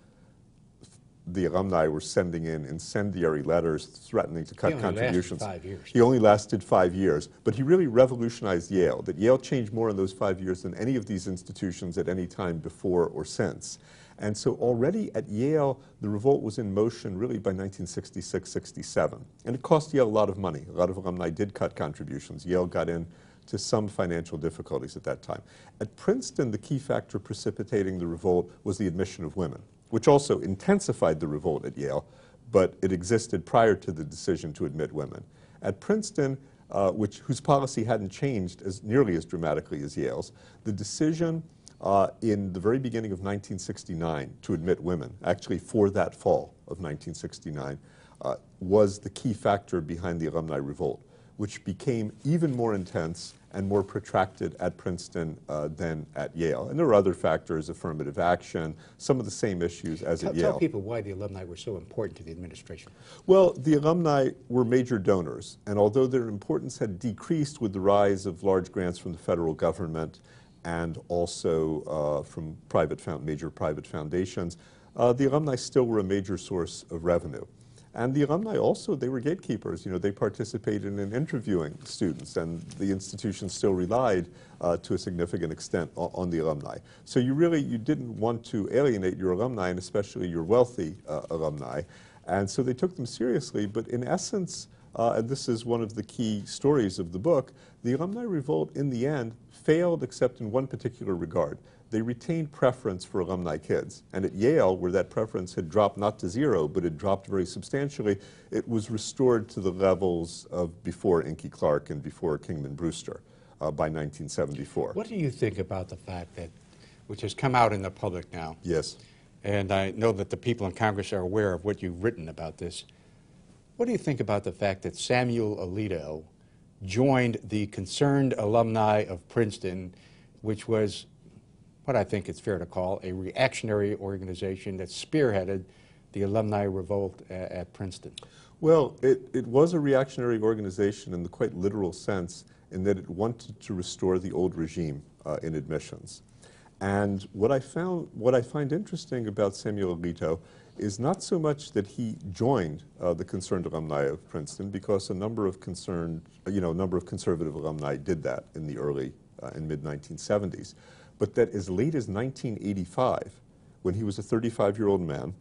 the alumni were sending in incendiary letters threatening to cut He contributions. five years. He only lasted five years, but he really revolutionized Yale. That Yale changed more in those five years than any of these institutions at any time before or since. And so already at Yale, the revolt was in motion really by 1966, 67. And it cost Yale a lot of money. A lot of alumni did cut contributions. Yale got in to some financial difficulties at that time. At Princeton, the key factor precipitating the revolt was the admission of women, which also intensified the revolt at Yale, but it existed prior to the decision to admit women. At Princeton, uh, which, whose policy hadn't changed as nearly as dramatically as Yale's, the decision uh, in the very beginning of 1969 to admit women, actually for that fall of 1969, uh, was the key factor behind the alumni revolt, which became even more intense and more protracted at Princeton uh, than at Yale. And there were other factors, affirmative action, some of the same issues as tell, at Yale. Tell people why the alumni were so important to the administration. Well, the alumni were major donors, and although their importance had decreased with the rise of large grants from the federal government and also uh, from private major private foundations, uh, the alumni still were a major source of revenue. And the alumni also, they were gatekeepers. You know, they participated in interviewing students, and the institution still relied uh, to a significant extent on, on, the alumni. So you really, you didn't want to alienate your alumni, and especially your wealthy uh, alumni. And so they took them seriously, but in essence, uh, and this is one of the key stories of the book, the alumni revolt in the end failed except in one particular regard they retained preference for alumni kids. And at Yale, where that preference had dropped not to zero, but had dropped very substantially, it was restored to the levels of before Inky Clark and before Kingman Brewster uh, by 1974. What do you think about the fact that, which has come out in the public now? Yes. And I know that the people in Congress are aware of what you've written about this. What do you think about the fact that Samuel Alito joined the Concerned Alumni of Princeton, which was what I think it's fair to call a reactionary organization that spearheaded the alumni revolt at, at Princeton? Well, it, it was a reactionary organization in the quite literal sense in that it wanted to restore the old regime uh, in admissions. And what I found, what I find interesting about Samuel Alito is not so much that he joined uh, the concerned alumni of Princeton, because a number of concerned, you know, a number of conservative alumni did that in the early uh, and mid 1970s but that as late as 1985, when he was a 35-year-old man,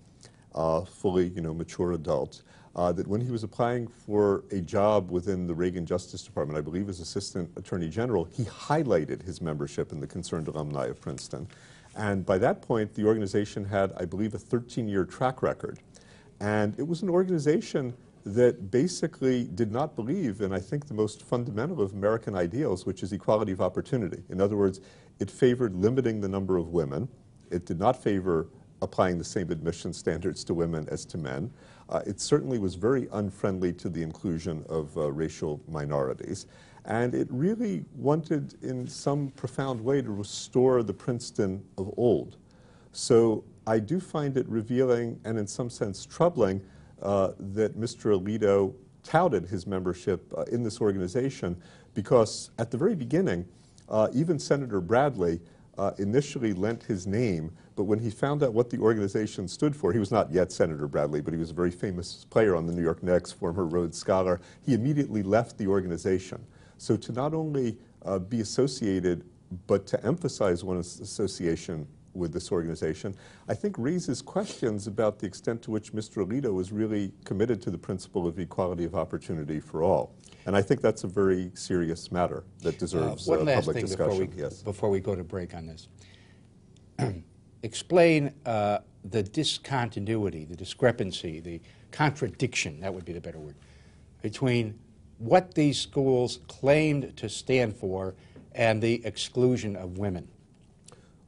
uh, fully, you know, mature adult, uh, that when he was applying for a job within the Reagan Justice Department, I believe as Assistant Attorney General, he highlighted his membership in the Concerned Alumni of Princeton. And by that point, the organization had, I believe, a 13-year track record. And it was an organization that basically did not believe in, I think, the most fundamental of American ideals, which is equality of opportunity. In other words, it favored limiting the number of women. It did not favor applying the same admission standards to women as to men. Uh, it certainly was very unfriendly to the inclusion of uh, racial minorities. And it really wanted, in some profound way, to restore the Princeton of old. So I do find it revealing and, in some sense, troubling uh, that Mr. Alito touted his membership uh, in this organization because at the very beginning, uh, even Senator Bradley uh, initially lent his name, but when he found out what the organization stood for, he was not yet Senator Bradley, but he was a very famous player on the New York Knicks, former Rhodes Scholar, he immediately left the organization. So to not only uh, be associated, but to emphasize one's association with this organization, I think raises questions about the extent to which Mr. Alito was really committed to the principle of equality of opportunity for all. And I think that's a very serious matter that deserves uh, one uh, last public thing discussion. Before we, yes. before we go to break on this. Explain uh, the discontinuity, the discrepancy, the contradiction, that would be the better word, between what these schools claimed to stand for and the exclusion of women.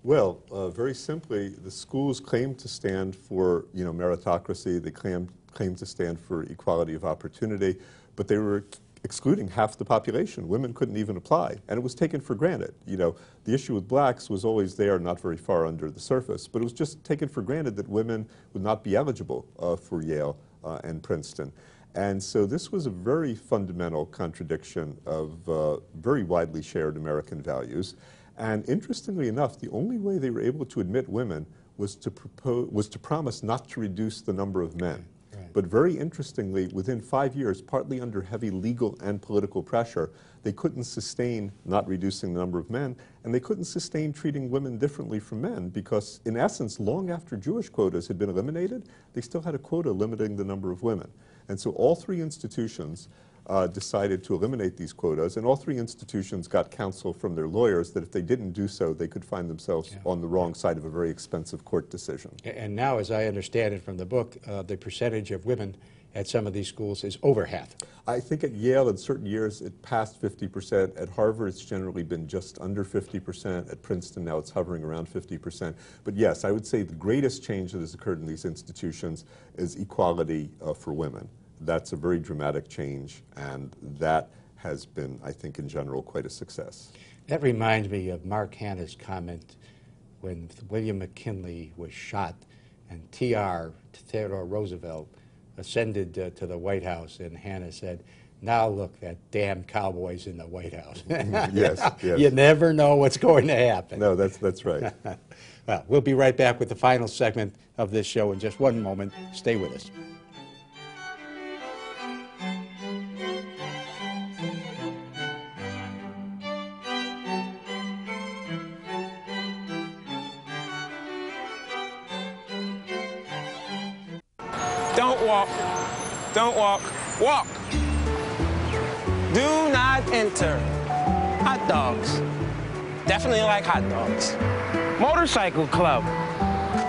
Well, uh, very simply, the schools claim to stand for you know meritocracy. They claim claim to stand for equality of opportunity, but they were excluding half the population. Women couldn't even apply, and it was taken for granted. You know, the issue with blacks was always there, not very far under the surface, but it was just taken for granted that women would not be eligible uh, for Yale uh, and Princeton. And so this was a very fundamental contradiction of uh, very widely shared American values. And interestingly enough, the only way they were able to admit women was to, propose, was to promise not to reduce the number of men. Right. But very interestingly, within five years, partly under heavy legal and political pressure, they couldn't sustain not reducing the number of men, and they couldn't sustain treating women differently from men because, in essence, long after Jewish quotas had been eliminated, they still had a quota limiting the number of women. And so all three institutions uh, decided to eliminate these quotas, and all three institutions got counsel from their lawyers that if they didn't do so, they could find themselves yeah. on the wrong side of a very expensive court decision. And now, as I understand it from the book, uh, the percentage of women at some of these schools is over half. I think at Yale, in certain years, it passed 50%. At Harvard, it's generally been just under 50%. At Princeton, now it's hovering around 50%. But yes, I would say the greatest change that has occurred in these institutions is equality uh, for women that's a very dramatic change, and that has been, I think, in general, quite a success. That reminds me of Mark Hanna's comment when William McKinley was shot and T.R. Theodore Roosevelt ascended uh, to the White House, and Hanna said, now look, that damn cowboy's in the White House. yes, yes. You never know what's going to happen. No, that's, that's right. well, we'll be right back with the final segment of this show in just one moment. Stay with us. Don't walk. Walk. Do not enter. Hot dogs. Definitely like hot dogs. Motorcycle club.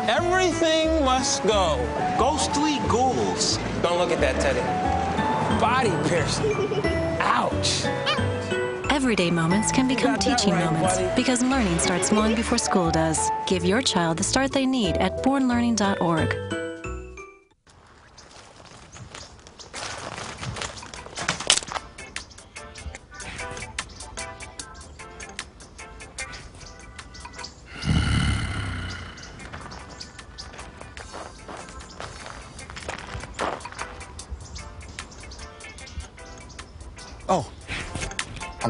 Everything must go. Ghostly ghouls. Don't look at that, Teddy. Body piercing. Ouch. Everyday moments can become teaching right, moments buddy. because learning starts long before school does. Give your child the start they need at bornlearning.org.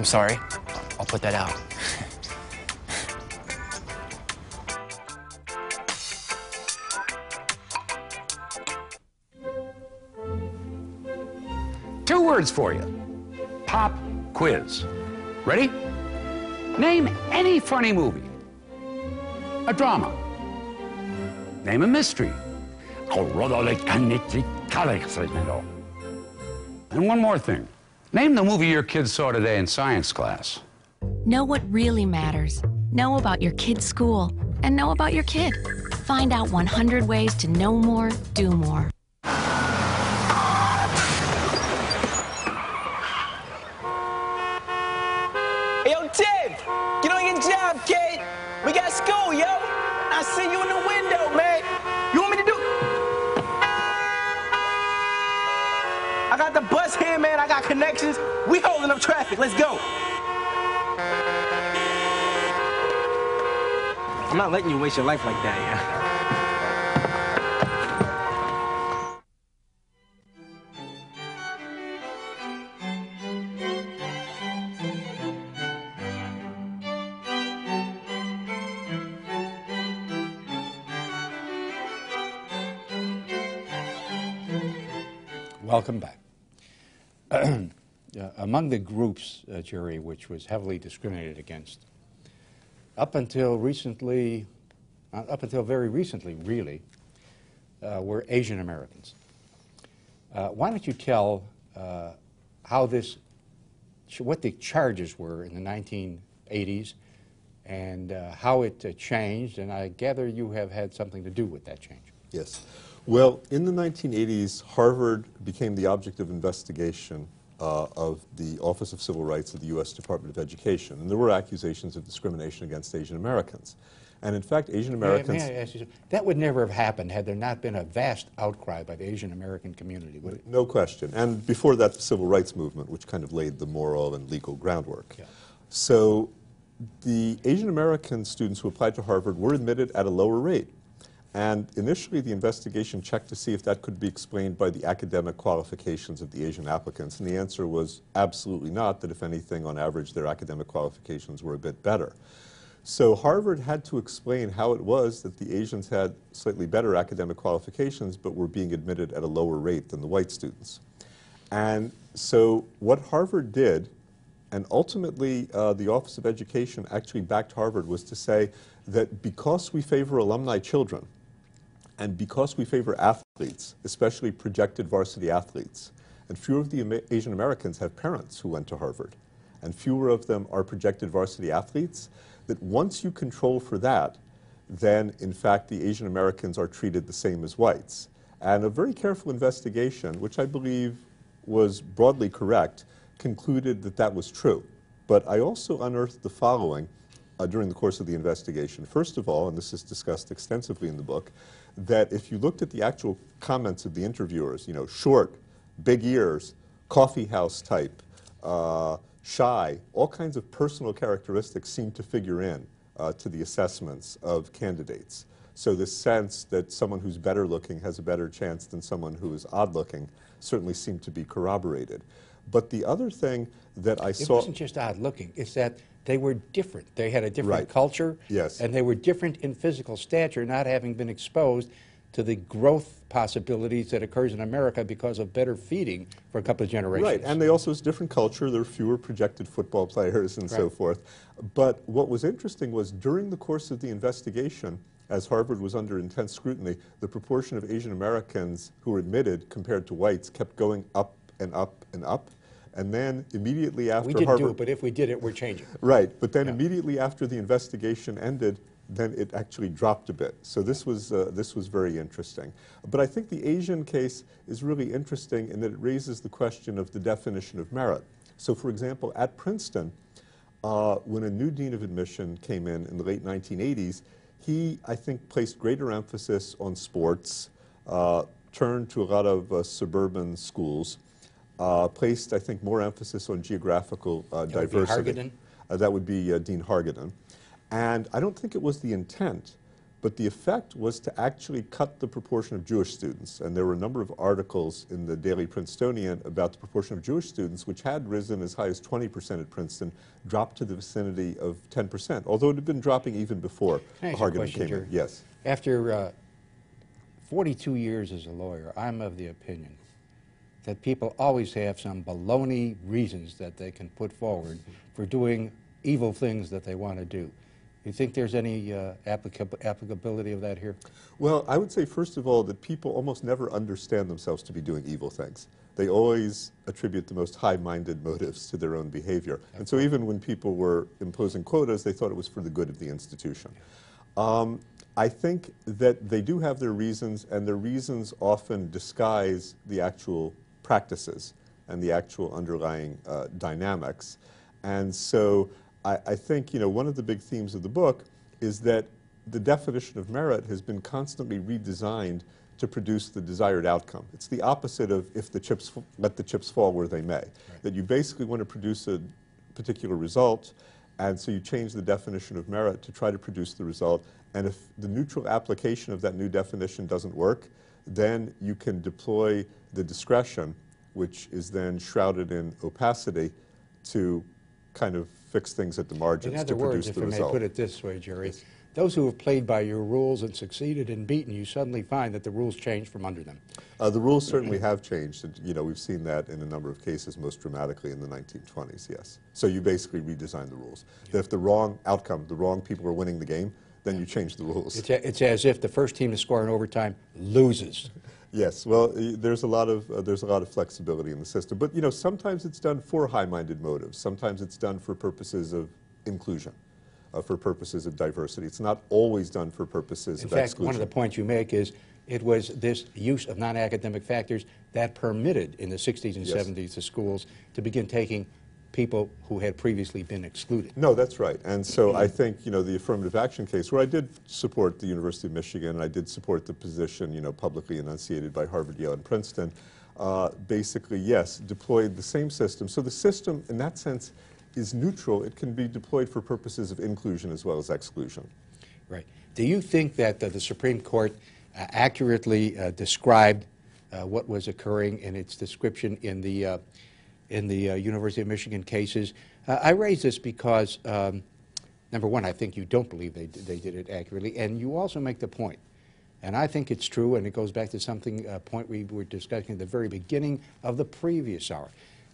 sorry. I'll put that out. Two words for you pop quiz. Ready? Name any funny movie, a drama, name a mystery. And one more thing. Name the movie your kids saw today in science class. Know what really matters. Know about your kid's school and know about your kid. Find out 100 ways to know more, do more. Hey, yo, Tim, get on your job, kid. We got school, yo. I see you in the window, got connections. We holding up traffic. Let's go. I'm not letting you waste your life like that, yeah. Welcome back. Among the groups, uh, Jerry, which was heavily discriminated against, up until recently, uh, up until very recently, really, uh, were Asian Americans. Uh, why don't you tell uh, how this, what the charges were in the 1980s and uh, how it changed? And I gather you have had something to do with that change. Yes. Well, in the 1980s, Harvard became the object of investigation uh, of the Office of Civil Rights of the U.S. Department of Education. And there were accusations of discrimination against Asian Americans. And in fact, Asian May- Americans. May I ask you, something? that would never have happened had there not been a vast outcry by the Asian American community, would it? No question. And before that, the civil rights movement, which kind of laid the moral and legal groundwork. So the Asian American students who applied to Harvard were admitted at a lower rate. And initially, the investigation checked to see if that could be explained by the academic qualifications of the Asian applicants. And the answer was absolutely not, that if anything, on average, their academic qualifications were a bit better. So Harvard had to explain how it was that the Asians had slightly better academic qualifications but were being admitted at a lower rate than the white students. And so what Harvard did, and ultimately uh, the Office of Education actually backed Harvard, was to say that because we favor alumni children, and because we favor athletes, especially projected varsity athletes, and fewer of the Asian Americans have parents who went to Harvard, and fewer of them are projected varsity athletes, that once you control for that, then in fact the Asian Americans are treated the same as whites. And a very careful investigation, which I believe was broadly correct, concluded that that was true. But I also unearthed the following uh, during the course of the investigation. First of all, and this is discussed extensively in the book, that if you looked at the actual comments of the interviewers, you know, short, big ears, coffee house type, uh, shy, all kinds of personal characteristics seem to figure in uh, to the assessments of candidates. So the sense that someone who's better looking has a better chance than someone who is odd looking certainly seemed to be corroborated. But the other thing that I It saw... wasn't just odd looking, it's that they were different. They had a different Right. culture. Yes. And they were different in physical stature, not having been exposed to the growth possibilities that occurs in America because of better feeding for a couple of generations. Right, and they also, it's a different culture. There were fewer projected football players and so forth. But what was interesting was during the course of the investigation, as Harvard was under intense scrutiny, the proportion of Asian Americans who were admitted compared to whites kept going up and up and up. And then immediately after we didn't Harvard... do it, but if we did it, we're changing. Right, but then immediately after the investigation ended, then it actually dropped a bit. So this was, uh, this was very interesting. But I think the Asian case is really interesting in that it raises the question of the definition of merit. So for example, at Princeton, uh, when a new dean of admission came in in the late 1980s, he, I think, placed greater emphasis on sports, uh, turned to a lot of uh, suburban schools, uh, placed, I think, more emphasis on geographical uh, That would be diversity. Uh, that would be uh, Dean Hargadon. And I don't think it was the intent, but the effect was to actually cut the proportion of Jewish students. And there were a number of articles in the Daily Princetonian about the proportion of Jewish students, which had risen as high as 20% at Princeton, dropped to the vicinity of 10%, although it had been dropping even before Can I ask you a Hargadon question, came in. Yes. After uh, 42 years as a lawyer, I'm of the opinion that people always have some baloney reasons that they can put forward for doing evil things that they want to do. You think there's any uh, applicab- applicability of that here? Well, I would say, first of all, that people almost never understand themselves to be doing evil things. They always attribute the most high minded motives to their own behavior. And so, even when people were imposing quotas, they thought it was for the good of the institution. Um, I think that they do have their reasons, and their reasons often disguise the actual practices and the actual underlying uh, dynamics. And so I, I think, you know, one of the big themes of the book is that the definition of merit has been constantly redesigned to produce the desired outcome. It's the opposite of if the chips, let the chips fall where they may. That you basically want to produce a particular result, and so you change the definition of merit to try to produce the result. And if the neutral application of that new definition doesn't work, then you can deploy the discretion, which is then shrouded in opacity, to kind of fix things at the margins to produce the results. In other words, if I may put it this way, Jerry, those who have played by your rules and succeeded in beating you suddenly find that the rules change from under them. Uh, the rules certainly have changed. and, You know, we've seen that in a number of cases, most dramatically in the 1920s, yes. So you basically redesign the rules. That if the wrong outcome, the wrong people are winning the game, then you change the rules. It's, a, it's as if the first team to score in overtime loses. Yes, well, there's a lot of uh, there's a lot of flexibility in the system, but you know sometimes it's done for high-minded motives. Sometimes it's done for purposes of inclusion, uh, for purposes of diversity. It's not always done for purposes In of fact, exclusion. one of the points you make is it was this use of non-academic factors that permitted in the 60s and Yes. 70s the schools to begin taking people who had previously been excluded. No, that's right. And so I think, you know, the affirmative action case, where I did support the University of Michigan, and I did support the position, you know, publicly enunciated by Harvard, Yale, and Princeton, uh, basically, yes, deployed the same system. So the system, in that sense, is neutral. It can be deployed for purposes of inclusion as well as exclusion. Right. Do you think that uh, the Supreme Court uh, accurately uh, described uh, what was occurring in its description in the uh, in the uh, University of Michigan cases? Uh, I raise this because, um, number one, I think you don't believe they they did it accurately, and you also make the point, and I think it's true, and it goes back to something a point we were discussing at the very beginning of the previous hour.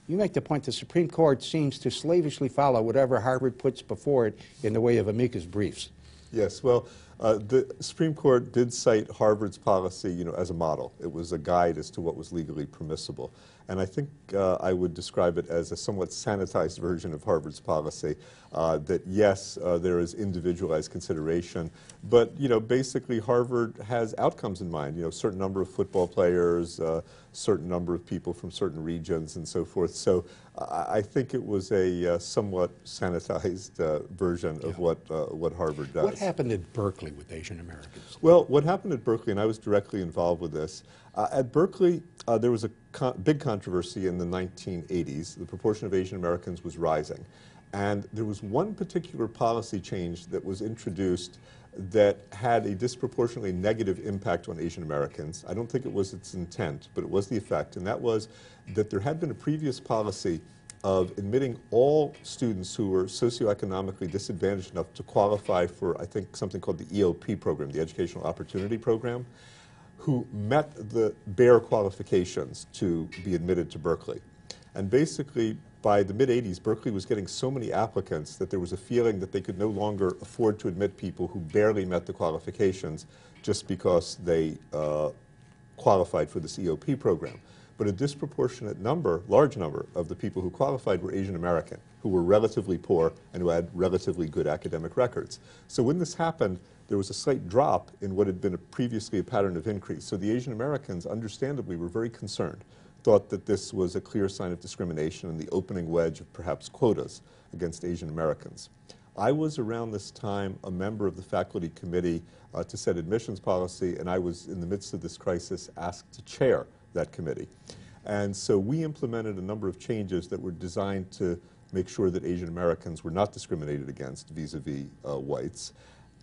You make the point the Supreme Court seems to slavishly follow whatever Harvard puts before it in the way of amicus briefs. Yes, well, uh, the Supreme Court did cite Harvard's policy, you know, as a model. It was a guide as to what was legally permissible. And I think uh, I would describe it as a somewhat sanitized version of Harvard's policy, uh, that yes, uh, there is individualized consideration, but, you know, basically Harvard has outcomes in mind, you know, certain number of football players, uh, certain number of people from certain regions and so forth. So I I think it was a uh, somewhat sanitized uh, version of what, uh, what Harvard does. What happened at Berkeley Berkeley with Asian Americans? Well, what happened at Berkeley, and I was directly involved with this, uh, at Berkeley, uh, there was a con big controversy in the 1980s. The proportion of Asian Americans was rising. And there was one particular policy change that was introduced that had a disproportionately negative impact on Asian Americans. I don't think it was its intent, but it was the effect, and that was that there had been a previous policy of admitting all students who were socioeconomically disadvantaged enough to qualify for, I think, something called the EOP program, the Educational Opportunity Program, who met the bare qualifications to be admitted to Berkeley. And basically, by the mid 80s, Berkeley was getting so many applicants that there was a feeling that they could no longer afford to admit people who barely met the qualifications just because they uh, qualified for this EOP program but a disproportionate number, large number, of the people who qualified were Asian American, who were relatively poor and who had relatively good academic records. So when this happened, there was a slight drop in what had been a previously a pattern of increase. So the Asian Americans, understandably, were very concerned, thought that this was a clear sign of discrimination and the opening wedge of perhaps quotas against Asian Americans. I was around this time a member of the faculty committee uh, to set admissions policy, and I was in the midst of this crisis asked to chair that committee. And so we implemented a number of changes that were designed to make sure that Asian Americans were not discriminated against vis-a-vis -vis, uh, whites.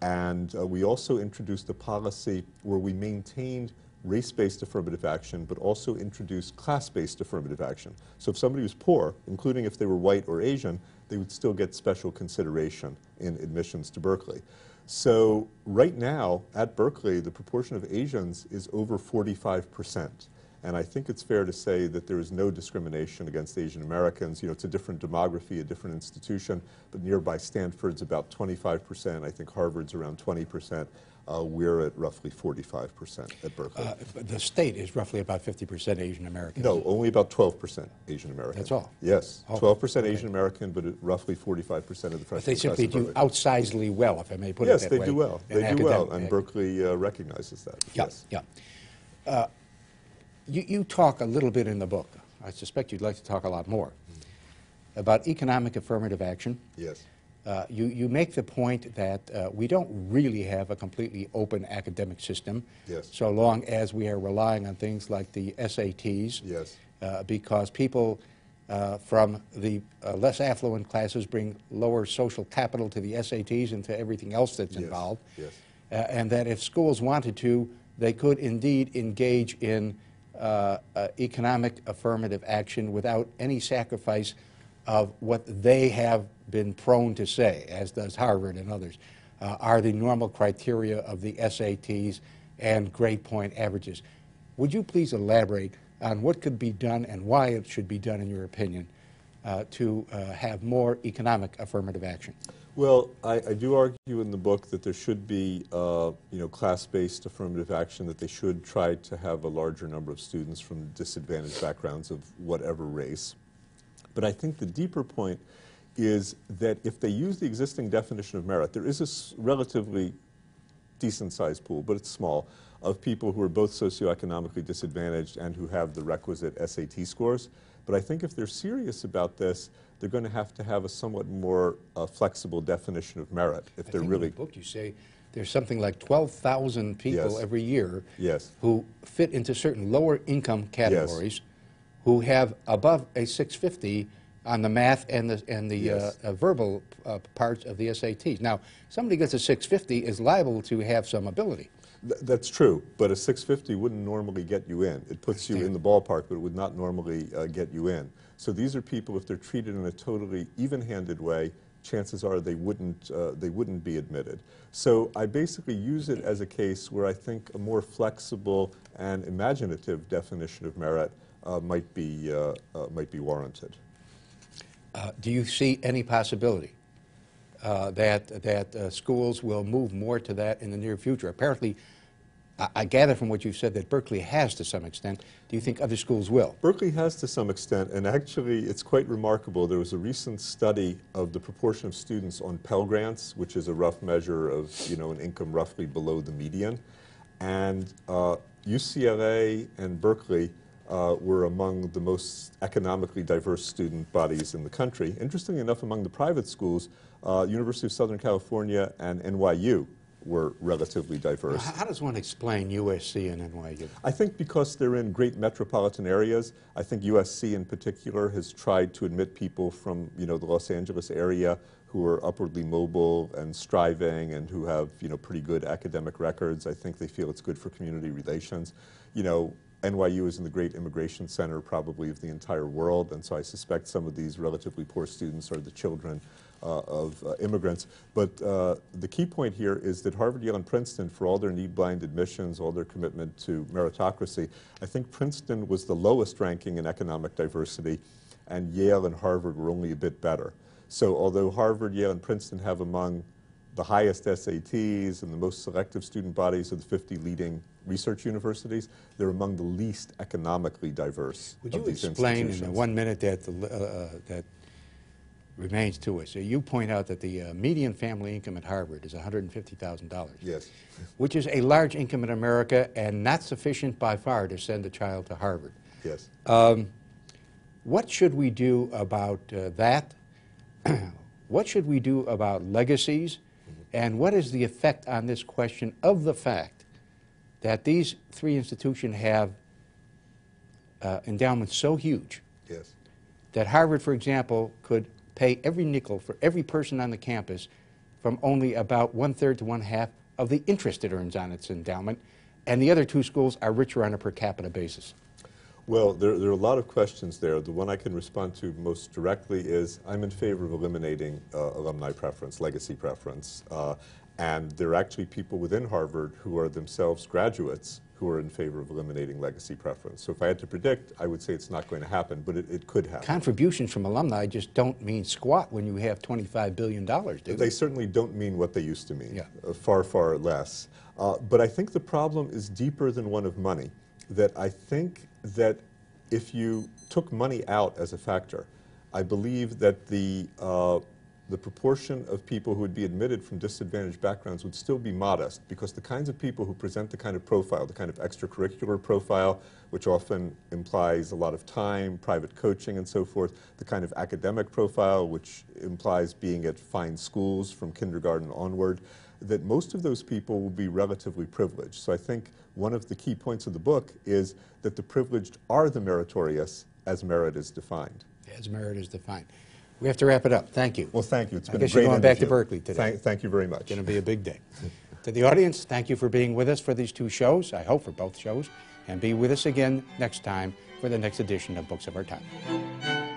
And uh, we also introduced a policy where we maintained race-based affirmative action, but also introduced class-based affirmative action. So if somebody was poor, including if they were white or Asian, they would still get special consideration in admissions to Berkeley. So right now, at Berkeley, the proportion of Asians is over 45 percent. And I think it's fair to say that there is no discrimination against Asian Americans. You know, it's a different demography, a different institution, but nearby Stanford's about 25%. I think Harvard's around 20%. Uh, we're at roughly 45% at Berkeley. Uh, the state is roughly about 50% Asian American. No, only about 12% Asian American. That's all? Yes, oh, 12% okay. Asian American, but roughly 45% of the freshman But they simply do outsizely well, if I may put yes, it that way. Yes, they do well. They do well, and Berkeley uh, recognizes that. Yeah, yes. yeah. You, you talk a little bit in the book. I suspect you'd like to talk a lot more about economic affirmative action. Yes. Uh, you, you make the point that uh, we don't really have a completely open academic system yes. so long as we are relying on things like the SATs. Yes. Uh, because people uh, from the uh, less affluent classes bring lower social capital to the SATs and to everything else that's yes. involved. Yes. Uh, and that if schools wanted to, they could indeed engage in uh, uh, economic affirmative action without any sacrifice of what they have been prone to say, as does Harvard and others, uh, are the normal criteria of the SATs and grade point averages. Would you please elaborate on what could be done and why it should be done, in your opinion, uh, to uh, have more economic affirmative action? Well, I, I, do argue in the book that there should be, uh, you know, class-based affirmative action, that they should try to have a larger number of students from disadvantaged backgrounds of whatever race. But I think the deeper point is that if they use the existing definition of merit, there is a relatively decent-sized pool, but it's small, of people who are both socioeconomically disadvantaged and who have the requisite SAT scores. But I think if they're serious about this, they're going to have to have a somewhat more uh, flexible definition of merit. If I they're really in the book, you say there's something like 12,000 people yes. every year yes. who fit into certain lower income categories, yes. who have above a 650 on the math and the and the uh, uh, verbal uh, parts of the SATs. Now, somebody gets a 650 is liable to have some ability. Th that's true, but a 650 wouldn't normally get you in. It puts you in the ballpark, but it would not normally uh, get you in. So these are people, if they're treated in a totally even-handed way, chances are they wouldn't, uh, they wouldn't be admitted. So I basically use it as a case where I think a more flexible and imaginative definition of merit uh, might, be, uh, uh, might be warranted. Uh, do you see any possibility uh, that, that schools will move more to that in the near future. Apparently, I, gather from what you've said that Berkeley has to some extent. Do you think other schools will? Berkeley has to some extent, and actually it's quite remarkable. There was a recent study of the proportion of students on Pell Grants, which is a rough measure of you know, an income roughly below the median. And uh, UCLA and Berkeley uh, were among the most economically diverse student bodies in the country. Interestingly enough, among the private schools, uh, University of Southern California and NYU were relatively diverse. How does one explain USC and NYU? I think because they're in great metropolitan areas, I think USC in particular has tried to admit people from, you know, the Los Angeles area who are upwardly mobile and striving and who have, you know, pretty good academic records. I think they feel it's good for community relations. You know, NYU is in the great immigration center probably of the entire world, and so I suspect some of these relatively poor students are the children of uh, immigrants. But uh, the key point here is that Harvard, Yale, and Princeton, for all their need-blind admissions, all their commitment to meritocracy, I think Princeton was the lowest ranking in economic diversity, and Yale and Harvard were only a bit better. So although Harvard, Yale, and Princeton have among the highest SATs and the most selective student bodies of the 50 leading research universities, they're among the least economically diverse Would of you these explain in the one minute that, the, uh, uh, that remains to us? So you point out that the uh, median family income at Harvard is $150,000. Yes. Which is a large income in America and not sufficient by far to send a child to Harvard. Yes. Um, what should we do about uh, that? what should we do about legacies? And what is the effect on this question of the fact that these three institutions have uh, endowments so huge Yes. that Harvard, for example, could pay every nickel for every person on the campus from only about one third to one half of the interest it earns on its endowment, and the other two schools are richer on a per capita basis. Well, there, there are a lot of questions there. The one I can respond to most directly is I'm in favor of eliminating uh, alumni preference, legacy preference. Uh, and there are actually people within Harvard who are themselves graduates who are in favor of eliminating legacy preference. So if I had to predict, I would say it's not going to happen, but it, it could happen. Contributions from alumni just don't mean squat when you have $25 billion, do they? They certainly don't mean what they used to mean. Yeah. Uh, far, far less. Uh, but I think the problem is deeper than one of money. That I think that if you took money out as a factor, I believe that the uh, the proportion of people who would be admitted from disadvantaged backgrounds would still be modest because the kinds of people who present the kind of profile, the kind of extracurricular profile, which often implies a lot of time, private coaching, and so forth, the kind of academic profile, which implies being at fine schools from kindergarten onward, that most of those people will be relatively privileged. So I think one of the key points of the book is that the privileged are the meritorious as merit is defined. As merit is defined. We have to wrap it up. Thank you. Well, thank you. It's I been guess a great you're going back to. Berkeley today. Thank, thank you very much. It's going to be a big day. to the audience, thank you for being with us for these two shows, I hope for both shows, and be with us again next time for the next edition of Books of Our Time.